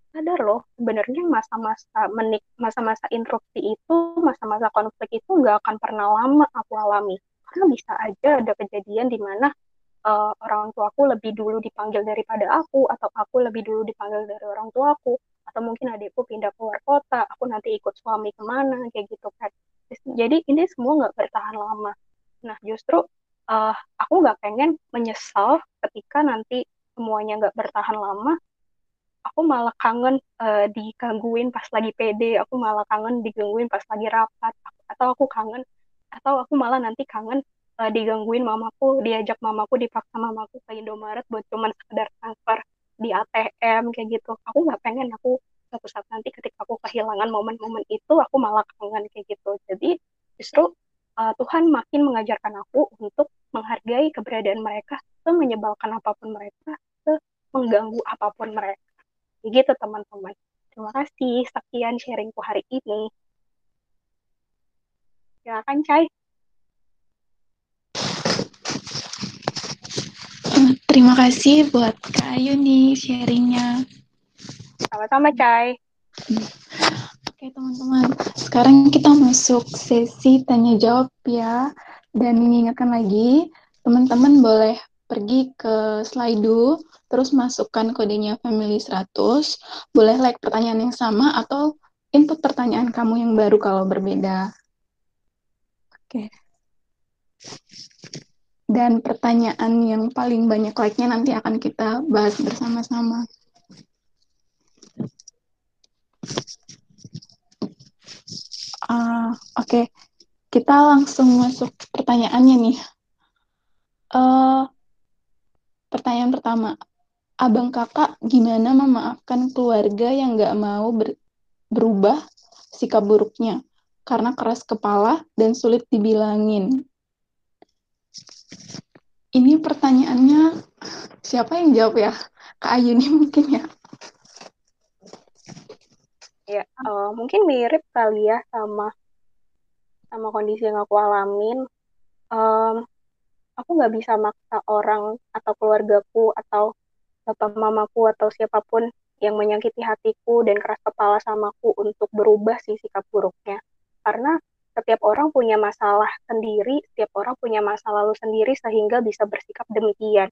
sadar loh sebenarnya masa-masa menik masa-masa interupsi itu masa-masa konflik itu nggak akan pernah lama aku alami. Karena bisa aja ada kejadian di mana uh, orang tuaku lebih dulu dipanggil daripada aku atau aku lebih dulu dipanggil dari orang tuaku atau mungkin adikku pindah keluar kota aku nanti ikut suami ke mana kayak gitu kan. Jadi ini semua nggak bertahan lama. Nah justru uh, aku nggak pengen menyesal ketika nanti semuanya nggak bertahan lama aku malah kangen uh, digangguin pas lagi PD aku malah kangen digangguin pas lagi rapat atau aku kangen atau aku malah nanti kangen uh, digangguin mamaku diajak mamaku dipaksa mamaku ke Indomaret buat cuman sekedar transfer di ATM kayak gitu. Aku nggak pengen aku suatu saat nanti ketika aku kehilangan momen-momen itu aku malah kangen kayak gitu. Jadi justru uh, Tuhan makin mengajarkan aku untuk menghargai keberadaan mereka semenyebalkan apa pun mereka mengganggu apa pun mereka. Gitu teman-teman. Terima kasih. Sekian sharingku hari ini. Silakan Cai Terima kasih buat Kak Ayu nih sharingnya. Sama-sama, Cai. Oke, teman-teman. Sekarang kita masuk sesi tanya jawab ya. Dan mengingatkan lagi, teman-teman boleh pergi ke Slido, terus masukkan kodenya Family 100. Boleh like pertanyaan yang sama atau input pertanyaan kamu yang baru kalau berbeda. Oke. Dan pertanyaan yang paling banyak like-nya nanti akan kita bahas bersama-sama. Uh, Oke, okay. kita langsung masuk pertanyaannya nih. Uh, pertanyaan pertama, abang kakak gimana memaafkan keluarga yang nggak mau ber berubah sikap buruknya karena keras kepala dan sulit dibilangin ini pertanyaannya siapa yang jawab ya? Kak Ayu nih mungkin ya. Ya, uh, mungkin mirip kali ya sama sama kondisi yang aku alamin. Um, aku nggak bisa maksa orang atau keluargaku atau bapak mamaku atau siapa pun yang menyakiti hatiku dan keras kepala samaku untuk berubah sih sikap buruknya. Karena setiap orang punya masalah sendiri, setiap orang punya masa lalu sendiri sehingga bisa bersikap demikian.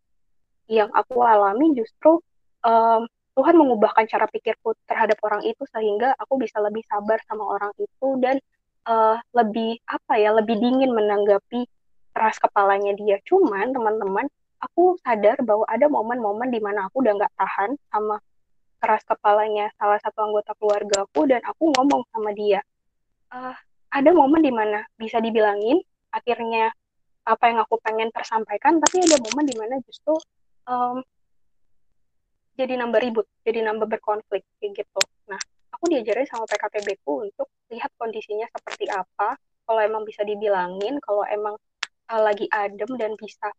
Yang aku alami justru um, Tuhan mengubahkan cara pikirku terhadap orang itu sehingga aku bisa lebih sabar sama orang itu dan uh, lebih apa ya, lebih dingin menanggapi keras kepalanya dia. Cuman teman-teman, aku sadar bahwa ada momen-momen di mana aku udah nggak tahan sama keras kepalanya salah satu anggota keluargaku dan aku ngomong sama dia, uh, ada momen di mana bisa dibilangin akhirnya apa yang aku pengen tersampaikan tapi ada momen di mana justru um, jadi nambah ribut jadi nambah berkonflik kayak gitu. Nah aku diajarin sama PKPB ku untuk lihat kondisinya seperti apa. Kalau emang bisa dibilangin kalau emang uh, lagi adem dan bisa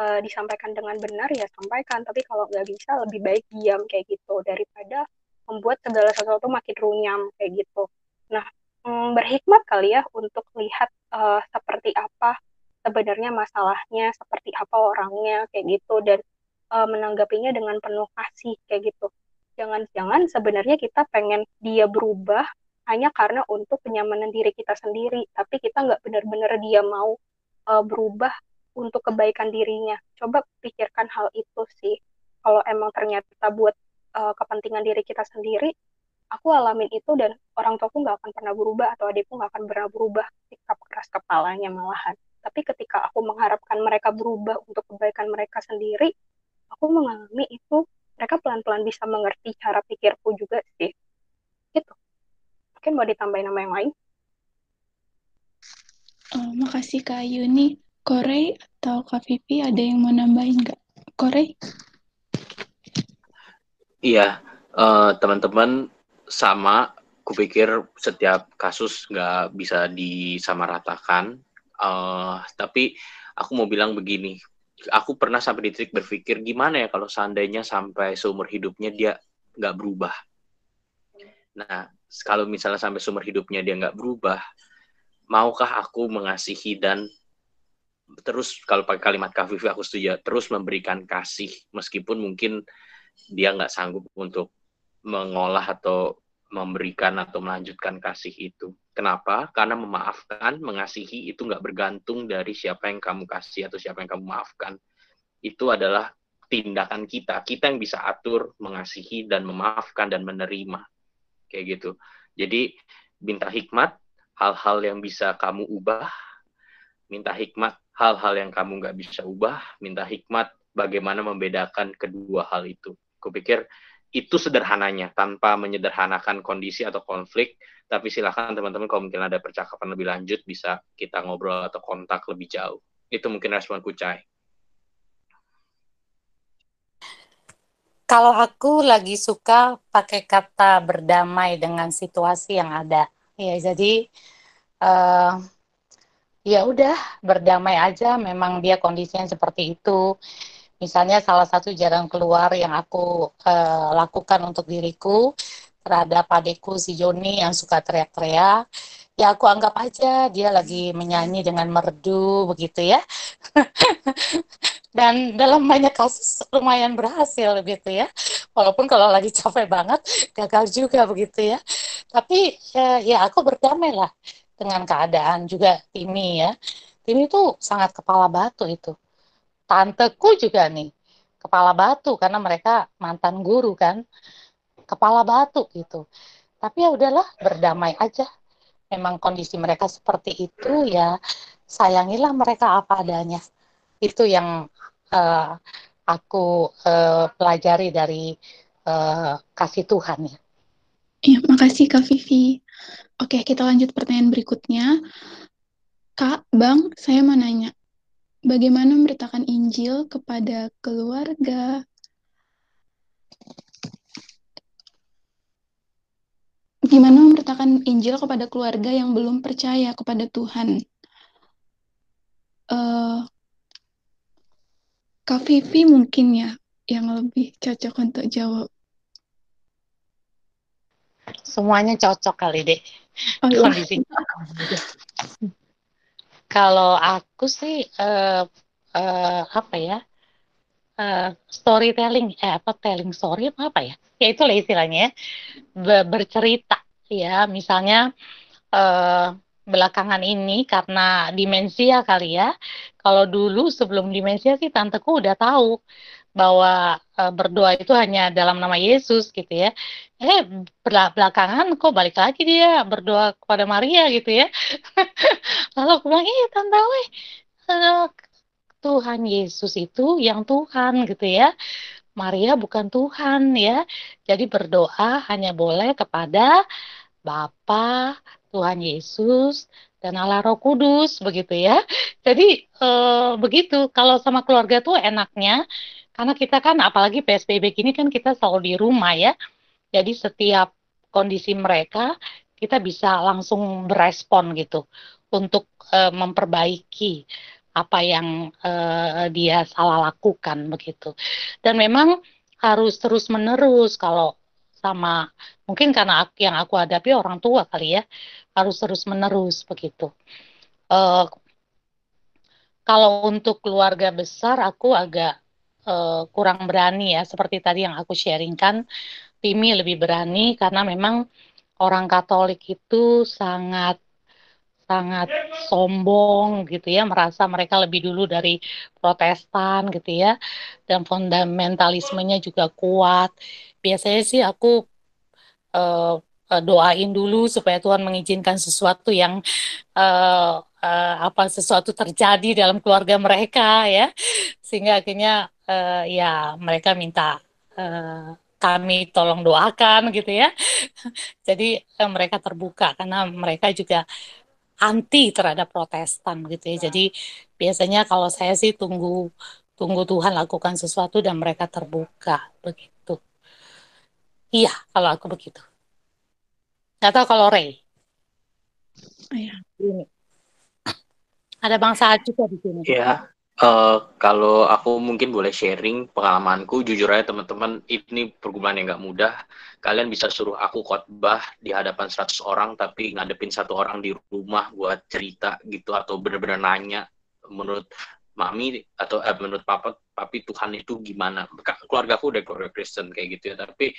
uh, disampaikan dengan benar ya sampaikan. Tapi kalau nggak bisa lebih baik diam kayak gitu. Daripada membuat segala sesuatu makin runyam kayak gitu. Nah hmm, berhikmat kali ya untuk lihat uh, seperti apa sebenarnya masalahnya, seperti apa orangnya kayak gitu dan uh, menanggapinya dengan penuh kasih kayak gitu. Jangan-jangan sebenarnya kita pengen dia berubah hanya karena untuk kenyamanan diri kita sendiri, tapi kita nggak benar-benar dia mau uh, berubah untuk kebaikan dirinya. Coba pikirkan hal itu sih. Kalau emang ternyata buat uh, kepentingan diri kita sendiri, aku alamin itu dan orang tuaku nggak akan pernah berubah atau adikku nggak akan pernah berubah sikap keras kepalanya malahan. Tapi ketika aku mengharapkan mereka berubah untuk kebaikan mereka sendiri aku mengalami itu. Mereka pelan-pelan bisa mengerti cara pikirku juga sih. Gitu. Mungkin mau ditambahin nama yang lain? Oh, makasih Kak Yuni. Korei atau Kak Vivi ada yang mau nambahin nggak? Korei Iya, uh, teman-teman sama kupikir setiap kasus nggak bisa disamaratakan. Uh, tapi aku mau bilang begini aku pernah sampai di titik berpikir gimana ya kalau seandainya sampai seumur hidupnya dia nggak berubah. Nah kalau misalnya sampai seumur hidupnya dia nggak berubah maukah aku mengasihi dan terus kalau pakai kalimat kafifi aku setuju terus memberikan kasih meskipun mungkin dia nggak sanggup untuk mengolah atau memberikan atau melanjutkan kasih itu. Kenapa? Karena memaafkan, mengasihi itu nggak bergantung dari siapa yang kamu kasih atau siapa yang kamu maafkan. Itu adalah tindakan kita. Kita yang bisa atur, mengasihi dan memaafkan dan menerima. kayak gitu. Jadi minta hikmat hal-hal yang bisa kamu ubah, minta hikmat hal-hal yang kamu nggak bisa ubah, minta hikmat bagaimana membedakan kedua hal itu. Kupikir itu sederhananya tanpa menyederhanakan kondisi atau konflik. Tapi silakan teman-teman kalau mungkin ada percakapan lebih lanjut bisa kita ngobrol atau kontak lebih jauh. Itu mungkin respon Kucai. Kalau aku lagi suka pakai kata berdamai dengan situasi yang ada. Ya jadi uh, ya udah berdamai aja. Memang dia kondisinya seperti itu Misalnya salah satu jalan keluar yang aku uh, lakukan untuk diriku terhadap adikku si Joni yang suka teriak-teriak, ya aku anggap aja dia lagi menyanyi dengan merdu begitu ya. Dan dalam banyak kasus lumayan berhasil gitu ya. Walaupun kalau lagi capek banget gagal juga begitu ya. Tapi ya, ya aku berdamai lah dengan keadaan juga Timi ya. Timi itu sangat kepala batu itu tanteku juga nih kepala batu karena mereka mantan guru kan kepala batu gitu tapi ya udahlah berdamai aja memang kondisi mereka seperti itu ya sayangilah mereka apa adanya itu yang uh, aku uh, pelajari dari uh, kasih Tuhan ya. Iya, makasih Kak Vivi. Oke, kita lanjut pertanyaan berikutnya. Kak, Bang, saya mau nanya bagaimana memberitakan Injil kepada keluarga. Gimana memberitakan Injil kepada keluarga yang belum percaya kepada Tuhan? Uh, Kak Vivi mungkin ya yang lebih cocok untuk jawab. Semuanya cocok kali deh. Oh, iya. Kalau aku sih uh, uh, apa ya? Uh, storytelling eh apa telling story apa apa ya? Ya itulah istilahnya ya. bercerita ya, misalnya uh, belakangan ini karena demensia kali ya. Kalau dulu sebelum demensia sih tanteku udah tahu bahwa uh, berdoa itu hanya dalam nama Yesus gitu ya. Eh belakangan kok balik lagi dia berdoa kepada Maria gitu ya. Lalu aku bilang, "Iya, Tante we, uh, Tuhan Yesus itu yang Tuhan gitu ya. Maria bukan Tuhan ya. Jadi berdoa hanya boleh kepada Bapa, Tuhan Yesus, dan Allah Roh Kudus begitu ya. Jadi uh, begitu. Kalau sama keluarga tuh enaknya karena kita kan apalagi PSBB gini kan kita selalu di rumah ya. Jadi setiap kondisi mereka kita bisa langsung berespon gitu untuk uh, memperbaiki apa yang uh, dia salah lakukan begitu. Dan memang harus terus menerus kalau sama mungkin karena aku, yang aku hadapi orang tua kali ya harus terus menerus begitu. Uh, kalau untuk keluarga besar aku agak uh, kurang berani ya. Seperti tadi yang aku sharingkan Timi lebih berani karena memang orang Katolik itu sangat sangat sombong gitu ya. Merasa mereka lebih dulu dari Protestan gitu ya. Dan fundamentalismenya juga kuat. Biasanya sih aku uh, doain dulu supaya Tuhan mengizinkan sesuatu yang uh, uh, apa sesuatu terjadi dalam keluarga mereka ya sehingga akhirnya uh, ya mereka minta uh, kami tolong doakan gitu ya. Jadi uh, mereka terbuka karena mereka juga anti terhadap Protestan gitu ya. Jadi biasanya kalau saya sih tunggu tunggu Tuhan lakukan sesuatu dan mereka terbuka begitu. Iya, kalau aku begitu. Gak tahu kalau Ray. Iya. Ada bangsa juga di sini. Iya, Uh, kalau aku mungkin boleh sharing pengalamanku, jujur aja teman-teman, ini pergumulan yang nggak mudah. Kalian bisa suruh aku khotbah di hadapan 100 orang, tapi ngadepin satu orang di rumah buat cerita gitu, atau bener-bener nanya menurut mami atau eh, menurut papa, papi Tuhan itu gimana. Keluarga aku udah keluarga Kristen kayak gitu ya, tapi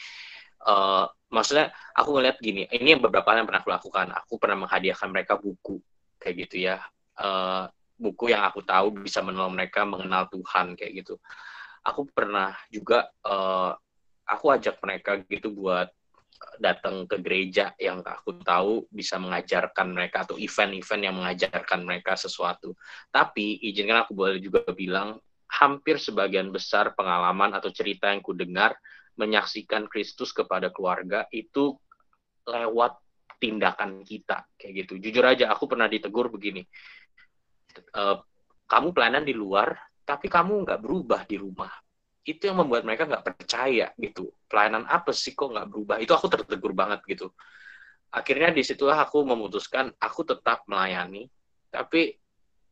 uh, maksudnya aku ngeliat gini, ini yang beberapa hal yang pernah aku lakukan. Aku pernah menghadiahkan mereka buku kayak gitu ya. Uh, buku yang aku tahu bisa menolong mereka mengenal Tuhan kayak gitu. Aku pernah juga uh, aku ajak mereka gitu buat datang ke gereja yang aku tahu bisa mengajarkan mereka atau event-event yang mengajarkan mereka sesuatu. Tapi izinkan aku boleh juga bilang hampir sebagian besar pengalaman atau cerita yang ku dengar menyaksikan Kristus kepada keluarga itu lewat tindakan kita kayak gitu. Jujur aja aku pernah ditegur begini. E, kamu pelayanan di luar tapi kamu nggak berubah di rumah. Itu yang membuat mereka nggak percaya gitu. Pelayanan apa sih kok nggak berubah? Itu aku tertegur banget gitu. Akhirnya di situlah aku memutuskan aku tetap melayani tapi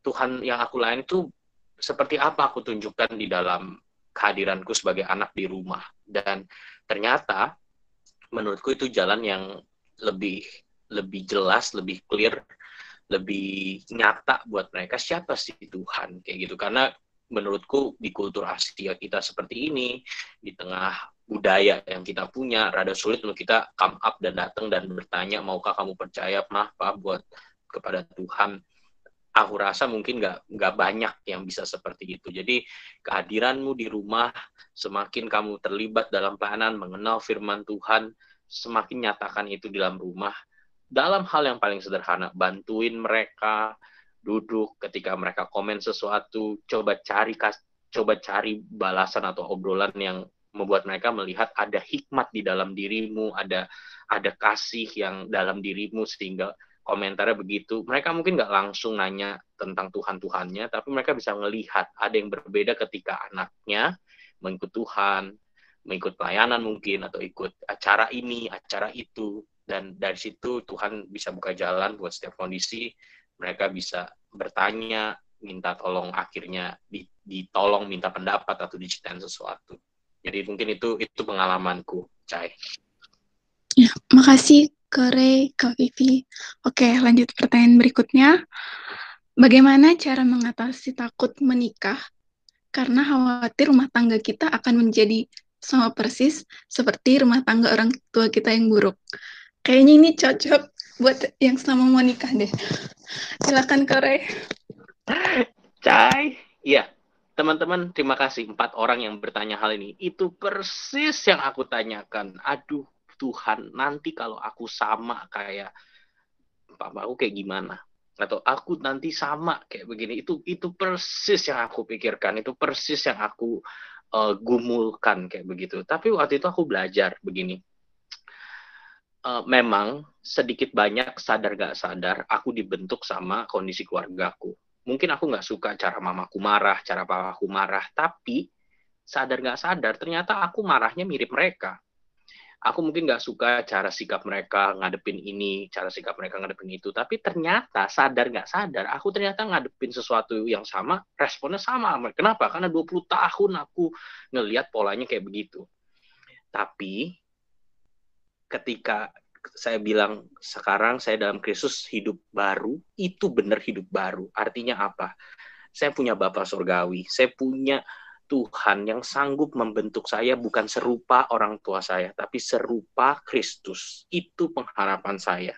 Tuhan yang aku layani itu seperti apa aku tunjukkan di dalam kehadiranku sebagai anak di rumah. Dan ternyata menurutku itu jalan yang lebih lebih jelas lebih clear lebih nyata buat mereka siapa sih Tuhan kayak gitu. Karena menurutku di kultur Asia kita seperti ini di tengah budaya yang kita punya rada sulit untuk kita come up dan datang dan bertanya maukah kamu percaya mah pak buat kepada Tuhan? Aku rasa mungkin nggak nggak banyak yang bisa seperti itu. Jadi kehadiranmu di rumah semakin kamu terlibat dalam pelayanan mengenal firman Tuhan semakin nyatakan itu di dalam rumah dalam hal yang paling sederhana bantuin mereka duduk ketika mereka komen sesuatu coba cari coba cari balasan atau obrolan yang membuat mereka melihat ada hikmat di dalam dirimu ada ada kasih yang dalam dirimu sehingga komentarnya begitu. Mereka mungkin nggak langsung nanya tentang Tuhan Tuhannya tapi mereka bisa melihat ada yang berbeda ketika anaknya mengikut Tuhan mengikut pelayanan mungkin atau ikut acara ini acara itu dan dari situ Tuhan bisa buka jalan buat setiap kondisi mereka bisa bertanya, minta tolong akhirnya ditolong minta pendapat atau diceritain sesuatu. Jadi mungkin itu itu pengalamanku, Cai. Ya, makasih Kore, Kak Vivi. Oke, lanjut pertanyaan berikutnya. Bagaimana cara mengatasi takut menikah karena khawatir rumah tangga kita akan menjadi sama persis seperti rumah tangga orang tua kita yang buruk. Kayaknya ini cocok buat yang sama mau nikah deh. Silakan Kore. Cai. Iya, teman-teman terima kasih empat orang yang bertanya hal ini. Itu persis yang aku tanyakan. Aduh Tuhan, nanti kalau aku sama kayak papa aku kayak gimana? Atau aku nanti sama kayak begini. Itu itu persis yang aku pikirkan. Itu persis yang aku uh, gumulkan kayak begitu. Tapi waktu itu aku belajar begini uh, memang sedikit banyak sadar gak sadar aku dibentuk sama kondisi keluargaku. Mungkin aku nggak suka cara mamaku marah, cara papaku marah, tapi sadar gak sadar ternyata aku marahnya mirip mereka. Aku mungkin nggak suka cara sikap mereka ngadepin ini, cara sikap mereka ngadepin itu, tapi ternyata sadar gak sadar, aku ternyata ngadepin sesuatu yang sama, responnya sama. Kenapa? Karena 20 tahun aku ngelihat polanya kayak begitu. Tapi ketika saya bilang sekarang saya dalam Kristus hidup baru, itu benar hidup baru. Artinya apa? Saya punya Bapak Surgawi, saya punya Tuhan yang sanggup membentuk saya bukan serupa orang tua saya, tapi serupa Kristus. Itu pengharapan saya.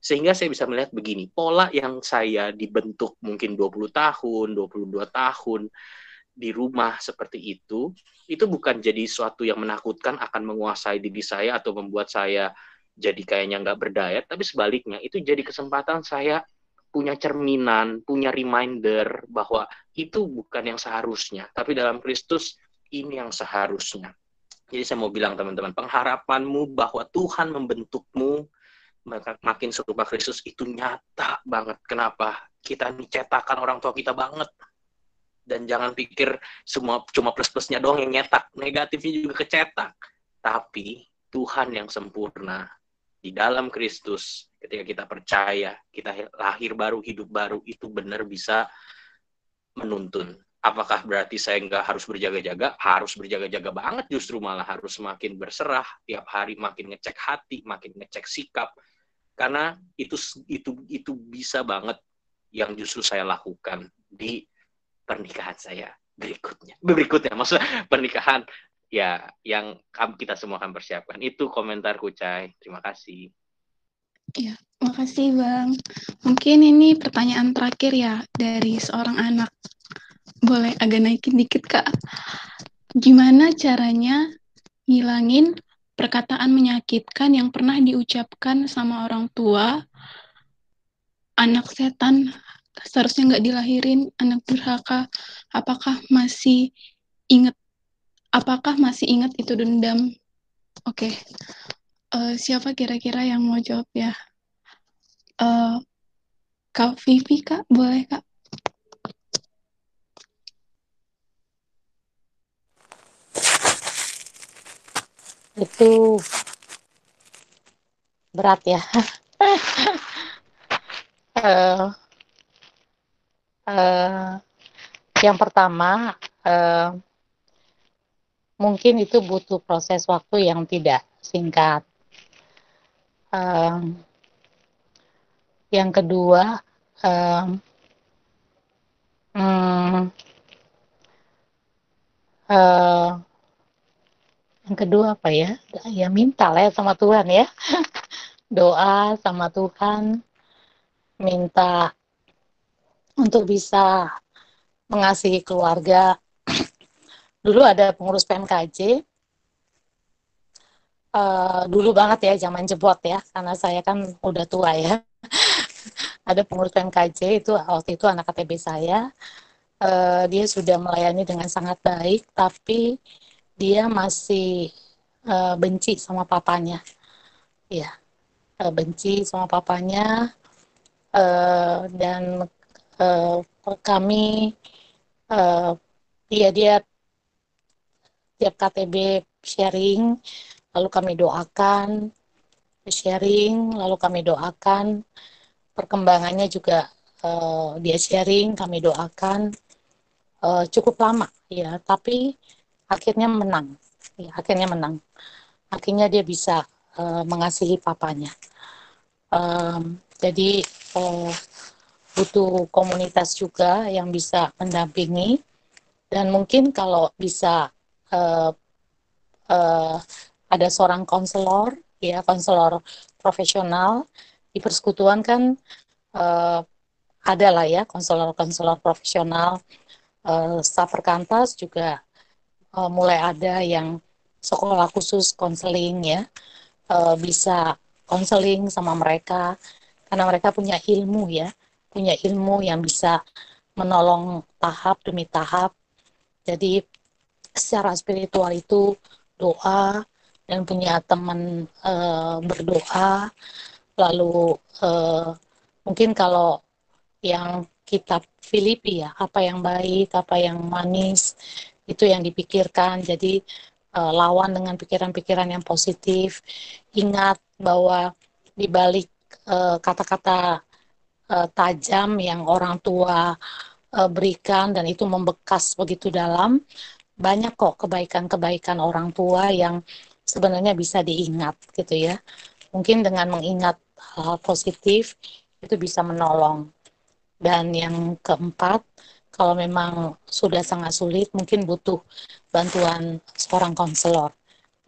Sehingga saya bisa melihat begini, pola yang saya dibentuk mungkin 20 tahun, 22 tahun, di rumah seperti itu, itu bukan jadi suatu yang menakutkan akan menguasai diri saya atau membuat saya jadi kayaknya nggak berdaya, tapi sebaliknya itu jadi kesempatan saya punya cerminan, punya reminder bahwa itu bukan yang seharusnya, tapi dalam Kristus ini yang seharusnya. Jadi saya mau bilang teman-teman, pengharapanmu bahwa Tuhan membentukmu makin serupa Kristus itu nyata banget. Kenapa? Kita dicetakan orang tua kita banget dan jangan pikir semua cuma plus-plusnya doang yang nyetak, negatifnya juga kecetak. Tapi Tuhan yang sempurna di dalam Kristus, ketika kita percaya, kita lahir baru, hidup baru, itu benar bisa menuntun. Apakah berarti saya nggak harus berjaga-jaga? Harus berjaga-jaga banget justru malah harus semakin berserah, tiap hari makin ngecek hati, makin ngecek sikap. Karena itu itu itu bisa banget yang justru saya lakukan di pernikahan saya berikutnya. Berikutnya, maksudnya pernikahan ya yang kita semua akan persiapkan. Itu komentar Kucai. Terima kasih. Ya, makasih Bang. Mungkin ini pertanyaan terakhir ya dari seorang anak. Boleh agak naikin dikit Kak. Gimana caranya ngilangin perkataan menyakitkan yang pernah diucapkan sama orang tua anak setan seharusnya nggak dilahirin anak durhaka apakah masih ingat apakah masih ingat itu dendam oke okay. uh, siapa kira-kira yang mau jawab ya uh, kak Vivi kak boleh kak itu berat ya. uh, uh, yang pertama, uh, mungkin itu butuh proses waktu yang tidak singkat. Uh, yang kedua, uh, um, uh, yang kedua apa ya ya minta lah ya sama Tuhan ya doa sama Tuhan minta untuk bisa mengasihi keluarga. Dulu ada pengurus PMKJ uh, eh, dulu banget ya zaman jebot ya karena saya kan udah tua ya. Ada pengurus PMKJ itu waktu itu anak KTB saya. Uh, dia sudah melayani dengan sangat baik tapi dia masih uh, benci sama papanya. Ya uh, benci sama papanya uh, dan uh, kami uh, dia dia tiap KTB sharing lalu kami doakan sharing lalu kami doakan. Perkembangannya juga uh, dia sharing kami doakan. Uh, cukup lama ya tapi akhirnya menang ya, akhirnya menang. Akhirnya dia bisa uh, mengasihi papanya. Um, jadi uh, butuh komunitas juga yang bisa mendampingi. Dan mungkin kalau bisa uh, uh, ada seorang konselor ya konselor profesional di persekutuan kan uh, ada lah ya konselor-konselor profesional uh, staf perkantas juga uh, mulai ada yang sekolah khusus konseling ya. Uh, bisa konseling sama mereka karena mereka punya ilmu ya punya ilmu yang bisa menolong tahap demi tahap. Jadi secara spiritual itu doa dan punya teman uh, berdoa. Lalu uh, mungkin kalau yang kitab Filipi ya apa yang baik apa yang manis itu yang dipikirkan. Jadi uh, lawan dengan pikiran-pikiran yang positif. Ingat bahwa di balik kata kata-kata uh, tajam yang orang tua uh, berikan dan itu membekas begitu dalam banyak kok kebaikan-kebaikan orang tua yang sebenarnya bisa diingat gitu ya. Mungkin dengan mengingat hal positif itu bisa menolong. Dan yang keempat kalau memang sudah sangat sulit mungkin butuh bantuan seorang konselor.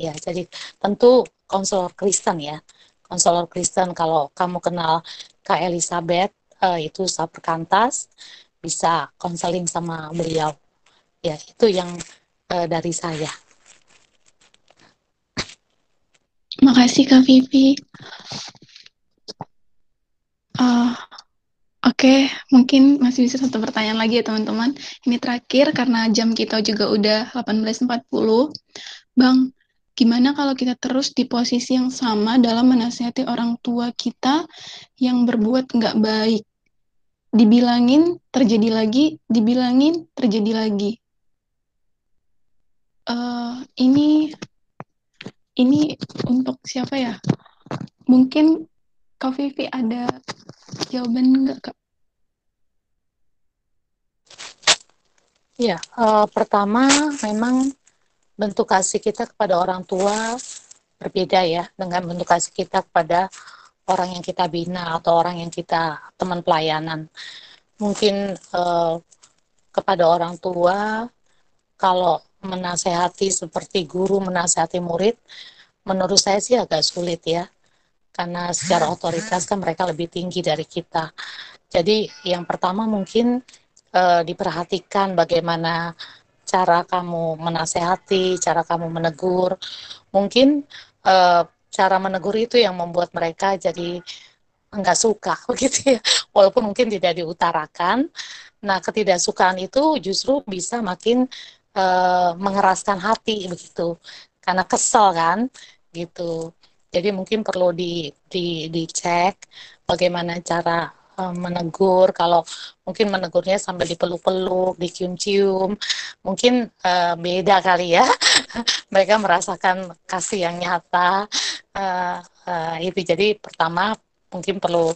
Ya jadi tentu konselor Kristen ya konselor Kristen kalau kamu kenal Kak Elizabeth uh, itu Saperkantas bisa konseling sama beliau ya itu yang uh, dari saya Makasih Kak Vivi. Uh, Oke, mungkin masih bisa satu pertanyaan lagi ya teman-teman. Ini terakhir karena jam kita juga udah 18.40. Bang, gimana kalau kita terus di posisi yang sama dalam menasihati orang tua kita yang berbuat nggak baik? Dibilangin terjadi lagi, dibilangin terjadi lagi. Uh, ini ini untuk siapa ya? Mungkin Kak Vivi ada jawaban enggak kak? Ya, uh, pertama memang bentuk kasih kita kepada orang tua berbeda ya dengan bentuk kasih kita kepada orang yang kita bina atau orang yang kita teman pelayanan. Mungkin uh, kepada orang tua kalau menasehati seperti guru menasehati murid, menurut saya sih agak sulit ya karena secara otoritas kan mereka lebih tinggi dari kita. Jadi yang pertama mungkin uh, diperhatikan bagaimana cara kamu menasehati, cara kamu menegur. Mungkin uh, cara menegur itu yang membuat mereka jadi enggak suka begitu ya. Walaupun mungkin tidak diutarakan. Nah ketidaksukaan itu justru bisa makin uh, mengeraskan hati begitu. Karena kesel kan gitu. Jadi mungkin perlu di, di dicek bagaimana cara uh, menegur kalau mungkin menegurnya sambil dipeluk-peluk dicium-cium mungkin uh, beda kali ya. Mereka merasakan kasih yang nyata. Uh, uh, itu. Jadi pertama mungkin perlu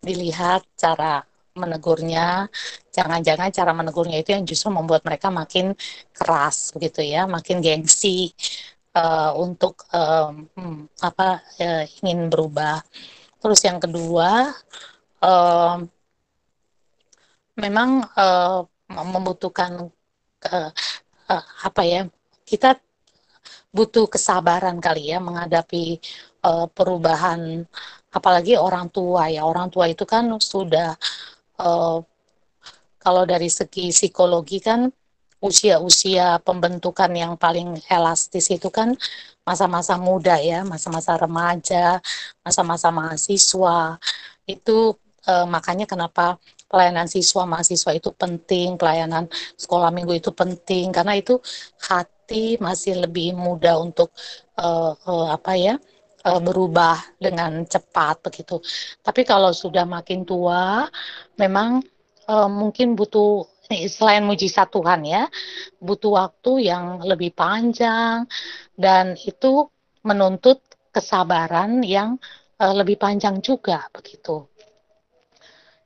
dilihat cara menegurnya. Jangan-jangan cara menegurnya itu yang justru membuat mereka makin keras begitu ya makin gengsi uh, untuk um, apa uh, ingin berubah. Terus yang kedua, memang uh, membutuhkan uh, uh, apa ya? Kita butuh kesabaran kali ya menghadapi uh, perubahan, apalagi orang tua ya. Orang tua itu kan sudah uh, kalau dari segi psikologi kan usia-usia pembentukan yang paling elastis itu kan masa-masa muda ya, masa-masa remaja, masa-masa mahasiswa. Itu eh, makanya kenapa pelayanan siswa mahasiswa itu penting, pelayanan sekolah minggu itu penting karena itu hati masih lebih muda untuk eh, eh, apa ya? berubah dengan cepat begitu. Tapi kalau sudah makin tua, memang uh, mungkin butuh selain mujizat Tuhan ya, butuh waktu yang lebih panjang dan itu menuntut kesabaran yang uh, lebih panjang juga begitu.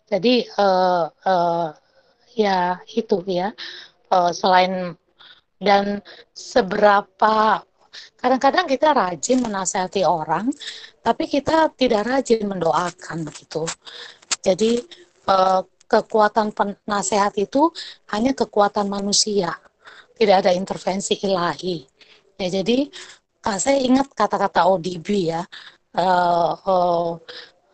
Jadi uh, uh, ya itu ya uh, selain dan seberapa kadang-kadang kita rajin menasihati orang, tapi kita tidak rajin mendoakan begitu. Jadi uh, kekuatan penasehat itu hanya kekuatan manusia, tidak ada intervensi ilahi. Ya, jadi saya ingat kata-kata ODB ya, uh, uh,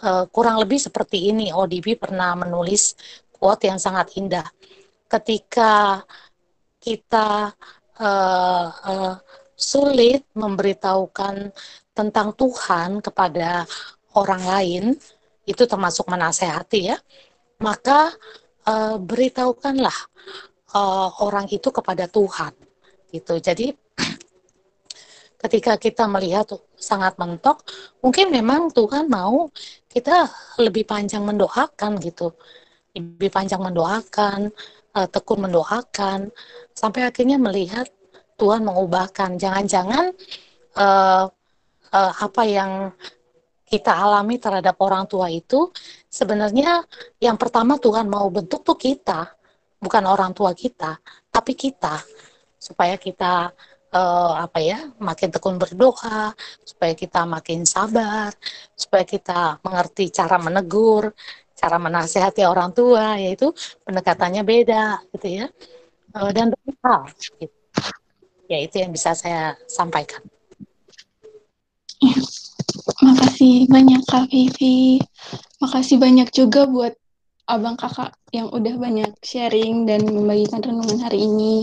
uh, kurang lebih seperti ini. ODB pernah menulis quote yang sangat indah. Ketika kita uh, uh, sulit memberitahukan tentang Tuhan kepada orang lain, itu termasuk menasehati ya maka uh, beritahukanlah uh, orang itu kepada Tuhan gitu jadi ketika kita melihat sangat mentok mungkin memang Tuhan mau kita lebih panjang mendoakan gitu. Lebih panjang mendoakan uh, tekun mendoakan sampai akhirnya melihat Tuhan mengubahkan. Jangan-jangan uh, uh, apa yang kita alami terhadap orang tua itu sebenarnya yang pertama Tuhan mau bentuk tuh kita, bukan orang tua kita, tapi kita. Supaya kita uh, apa ya makin tekun berdoa, supaya kita makin sabar, supaya kita mengerti cara menegur, cara menasehati orang tua, yaitu pendekatannya beda gitu ya, uh, dan hal. Gitu. Ya itu yang bisa saya sampaikan. Makasih banyak Kak Vivi. Makasih banyak juga buat abang kakak yang udah banyak sharing dan membagikan renungan hari ini.